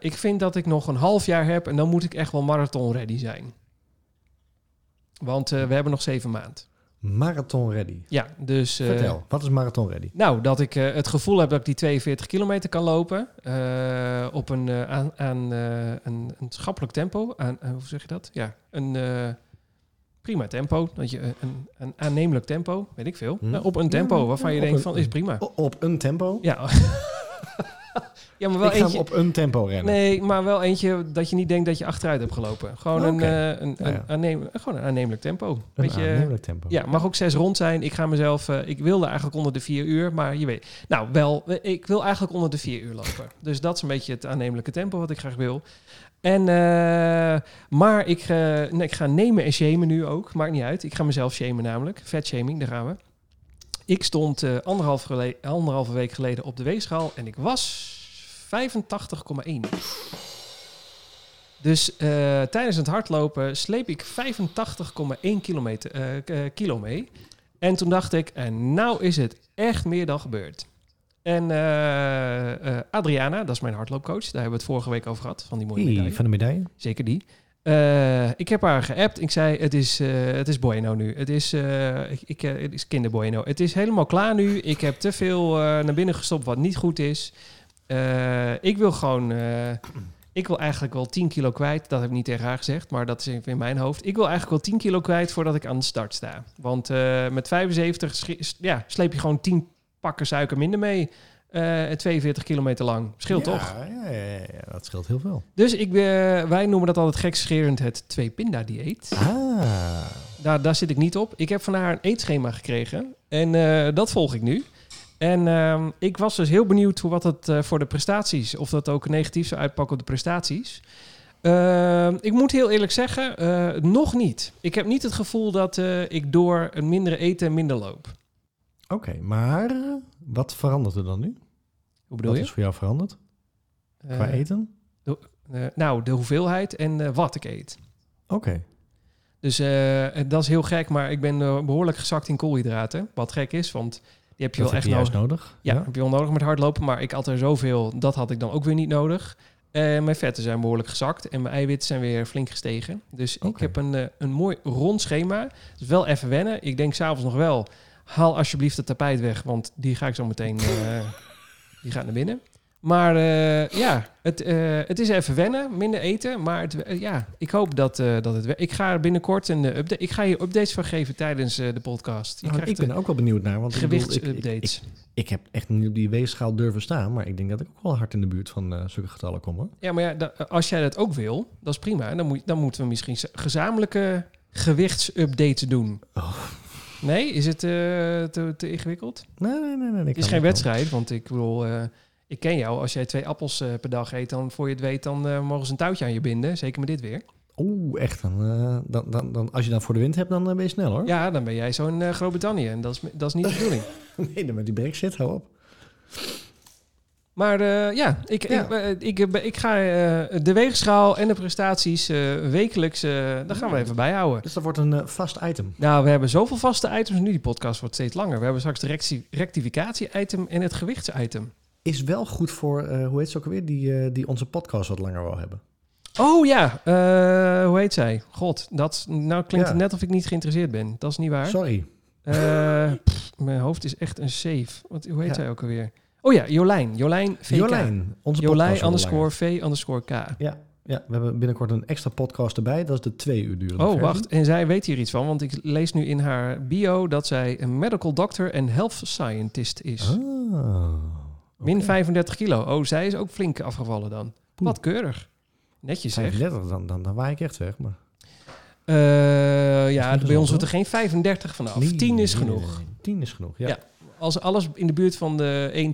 Ik vind dat ik nog een half jaar heb... en dan moet ik echt wel marathon ready zijn. Want we hebben nog zeven maanden. Marathon ready. Ja, dus... eh, Vertel, wat is marathon ready? nou, dat ik eh, het gevoel heb dat ik die 42 kilometer kan lopen. eh, op een, aan, aan een, een schappelijk tempo. Aan, hoe zeg je dat? Ja, een prima tempo. Dat je, een, een aannemelijk tempo, weet ik veel. Hm. Op een tempo waarvan ja, je denkt een- van, is prima. Op een tempo? Ja. ja, maar wel ik ga eentje... op een tempo rennen. Nee, maar wel eentje dat je niet denkt dat je achteruit hebt gelopen. Gewoon, Oh, een, eh, een, Ja, een, ja. aanneem- gewoon een aannemelijk tempo. Een Weet je, aannemelijk tempo. ja, mag ook zes rond zijn. Ik ga mezelf. eh, ik wilde eigenlijk onder de vier uur, maar je weet. Nou, wel. Ik wil eigenlijk onder de vier uur lopen. Dus dat is een beetje het aannemelijke tempo wat ik graag wil. En, eh, maar ik, nee, ik ga nemen en shamen nu ook. Maakt niet uit. Ik ga mezelf shamen namelijk. Vet shaming, daar gaan we. Ik stond anderhalf gele- anderhalve week geleden op de weegschaal en ik was 85,1. Dus eh, tijdens het hardlopen sleep ik 85,1 kilometer, eh, kilo mee. En toen dacht ik, en nou is het echt meer dan gebeurd. En Adriana, dat is mijn hardloopcoach, daar hebben we het vorige week over gehad, van die mooie medaille. van de medaille? Zeker die. Ik heb haar geappt. Ik zei, het is, het is bueno nu. Het is, ik, ik, het is kinderbueno. Het is helemaal klaar nu. Ik heb te veel naar binnen gestopt wat niet goed is. Eh, ik wil gewoon... eh, ik wil eigenlijk wel 10 kilo kwijt. Dat heb ik niet tegen haar gezegd, maar dat is even in mijn hoofd. Ik wil eigenlijk wel 10 kilo kwijt voordat ik aan de start sta. Want eh, met 75 schi- ja, sleep je gewoon 10 pakken suiker minder mee. eh 42 kilometer lang. Scheelt ja, toch? Ja, ja, ja, dat scheelt heel veel. Dus ik, wij noemen dat altijd gekscherend het twee pinda dieet. Ah. Daar, daar zit ik niet op. Ik heb van haar een eetschema gekregen. En dat volg ik nu. En ehm, ik was dus heel benieuwd hoe wat het eh, voor de prestaties, of dat ook negatief zou uitpakken op de prestaties. Ehm, ik moet heel eerlijk zeggen, eh, nog niet. Ik heb niet het gevoel dat eh, ik door een mindere eten minder loop. Oké, maar wat verandert er dan nu? Hoe bedoel Wat je? is voor jou veranderd? Qua eten? nou, de hoeveelheid en wat ik eet. Oké. Dus dat is heel gek, maar ik ben eh, behoorlijk gezakt in koolhydraten. Wat gek is, want heb je Dat wel heb echt nodig. nodig. Ja, heb je wel nodig met hardlopen, maar ik at er zoveel, dat had ik dan ook weer niet nodig. Eh, mijn vetten zijn behoorlijk gezakt en mijn eiwitten zijn weer flink gestegen. Dus ik heb een, eh, een mooi rond schema. Dus wel even wennen. Ik denk s'avonds nog wel, haal alsjeblieft het tapijt weg, want die ga ik zo meteen, eh, die gaat naar binnen. Maar eh, ja, het, eh, het is even wennen, minder eten. Maar het, eh, ja, ik hoop dat, dat het... Ik ga binnenkort een update... Ik ga je updates van geven tijdens de podcast. Je Nou, krijgt ik ben ook wel benieuwd naar. Want ik- ik- gewichtsupdates. Ik, ik heb echt niet op die weegschaal durven staan. Maar ik denk dat ik ook wel hard in de buurt van zulke getallen kom. Hoor. Ja, maar ja, als jij dat ook wil, dat is prima. Dan, moet, dan moeten we misschien gezamenlijke gewichtsupdates doen. Oh. Nee, is het te, te ingewikkeld? Nee, nee, nee. nee Het is geen wedstrijd, want ik bedoel, eh, ik ken jou. Als jij twee appels eh, per dag eet, dan voor je het weet, dan eh, mogen ze een touwtje aan je binden. Zeker met dit weer. Oeh, echt. Dan, eh, dan, dan, dan, als je dan voor de wind hebt, dan ben je snel hoor. Ja, dan ben jij zo in Groot-Brittannië. En dat is, dat is niet de bedoeling. Nee, dan met die brexit, hou op. Maar ja, ik, Ja. Ik, ik, ik ga de weegschaal en de prestaties wekelijks, daar gaan we even bijhouden. Dus dat wordt een vast item. Nou, we hebben zoveel vaste items nu. Die podcast wordt steeds langer. We hebben straks de recti- rectificatie-item en het gewichts-item. Is wel goed voor, eh, hoe heet ze ook alweer, die, eh, die onze podcast wat langer wil hebben. Oh ja, eh, hoe heet zij? God, dat, nou klinkt Ja. het net of ik niet geïnteresseerd ben. Dat is niet waar. Sorry. Pff, mijn hoofd is echt een safe. Wat, hoe heet Ja. zij ook alweer? Oh ja, Jolijn. Jolijn VK. Jolijn, onze Jolijn underscore V underscore K. Ja, ja, we hebben binnenkort een extra podcast erbij. Dat is de twee uur durende Oh, versie. wacht. En zij weet hier iets van, want ik lees nu in haar bio dat zij een medical doctor en health scientist is. Ah, Min oké. 35 kilo. Oh, zij is ook flink afgevallen dan. Poeh. Wat keurig. Netjes zeg. 35, dan, dan, dan waai ik echt weg. Maar... Eh, ja, bij ons wordt er geen 35 vanaf. Nee, 10 is nee, genoeg. nee, nee. 10 is genoeg, ja. Ja. Als alles in de buurt van de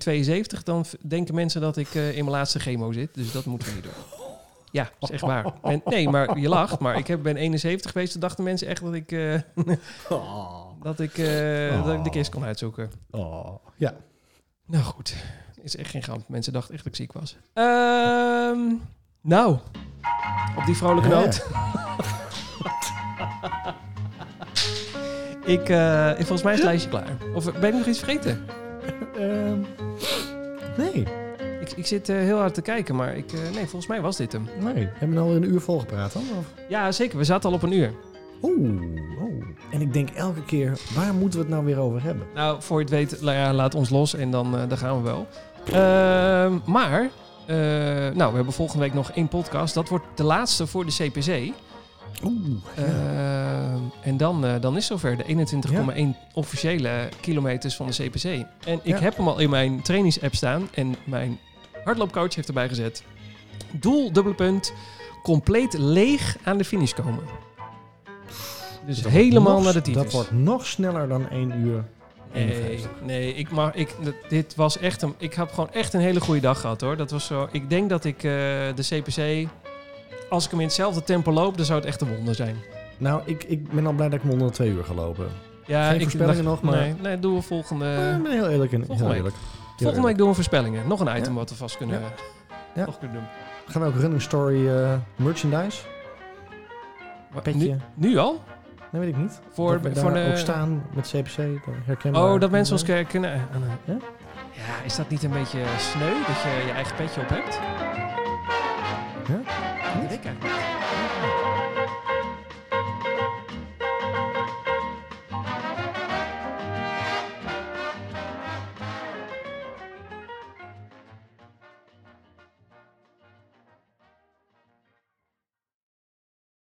1,72, dan denken mensen dat ik eh, in mijn laatste chemo zit. Dus dat moeten we niet doen. Ja, is echt waar. En, nee, maar je lacht. Maar ik heb, ben 71 geweest. Toen dachten mensen echt dat ik, eh, dat ik, dat ik de kist kon uitzoeken. Oh, ja. Nou goed, is echt geen grap. Mensen dachten echt dat ik ziek was. Ehm, nou, op die vrolijke noot. ik, eh, volgens mij is het lijstje klaar. Of ben ik nog iets vergeten? Ehm, nee, Ik, ik zit eh, heel hard te kijken, maar ik, eh, nee, volgens mij was dit hem. nee. Hebben we al een uur volgepraat dan? Of? Ja, zeker. We zaten al op een uur. Oeh, oeh. En ik denk elke keer, waar moeten we het nou weer over hebben? Nou, voor je het weet, ja, laat ons los en dan, eh, dan gaan we wel. Ehm, maar, eh, nou, we hebben volgende week nog één podcast. Dat wordt de laatste voor de CPC. Oeh, ja. Ehm, en dan, eh, dan is zover de 21,1 officiële kilometers van de CPC. En ik heb hem al in mijn trainingsapp staan. En mijn hardloopcoach heeft erbij gezet. Doel, dubbele punt, compleet leeg aan de finish komen. Dus Dat helemaal nog- naar de tyfus. Dat wordt nog sneller dan 1 uur. Nee, 51. nee ik mag, ik, dit was echt een, ik heb gewoon echt een hele goede dag gehad hoor. Dat was zo, ik denk dat ik eh, de CPC, als ik hem in hetzelfde tempo loop, dan zou het echt een wonder zijn. Nou, ik, ik ben al blij dat ik hem onder de 2 uur ga lopen. Ja, Geen ik voorspellingen nog, maar- Nee, nee doen we volgende, ik ben heel eerlijk. En, volgende eerlijk. volgende week doen we voorspellingen. Nog een item Ja. wat we vast kunnen, Ja. nog kunnen doen. Gaan we ook Running Story eh, merchandise? Wat, Petje? Nu, nu al? Nee, weet ik niet. Voor- dat voor de- ook staan met CPC, dan herkenbaar. Oh, dat mensen ons herkennen. Ah, nou. Ja? Ja, is dat niet een beetje sneu dat je je eigen petje op hebt? Ja? Dat weet ik eigenlijk niet.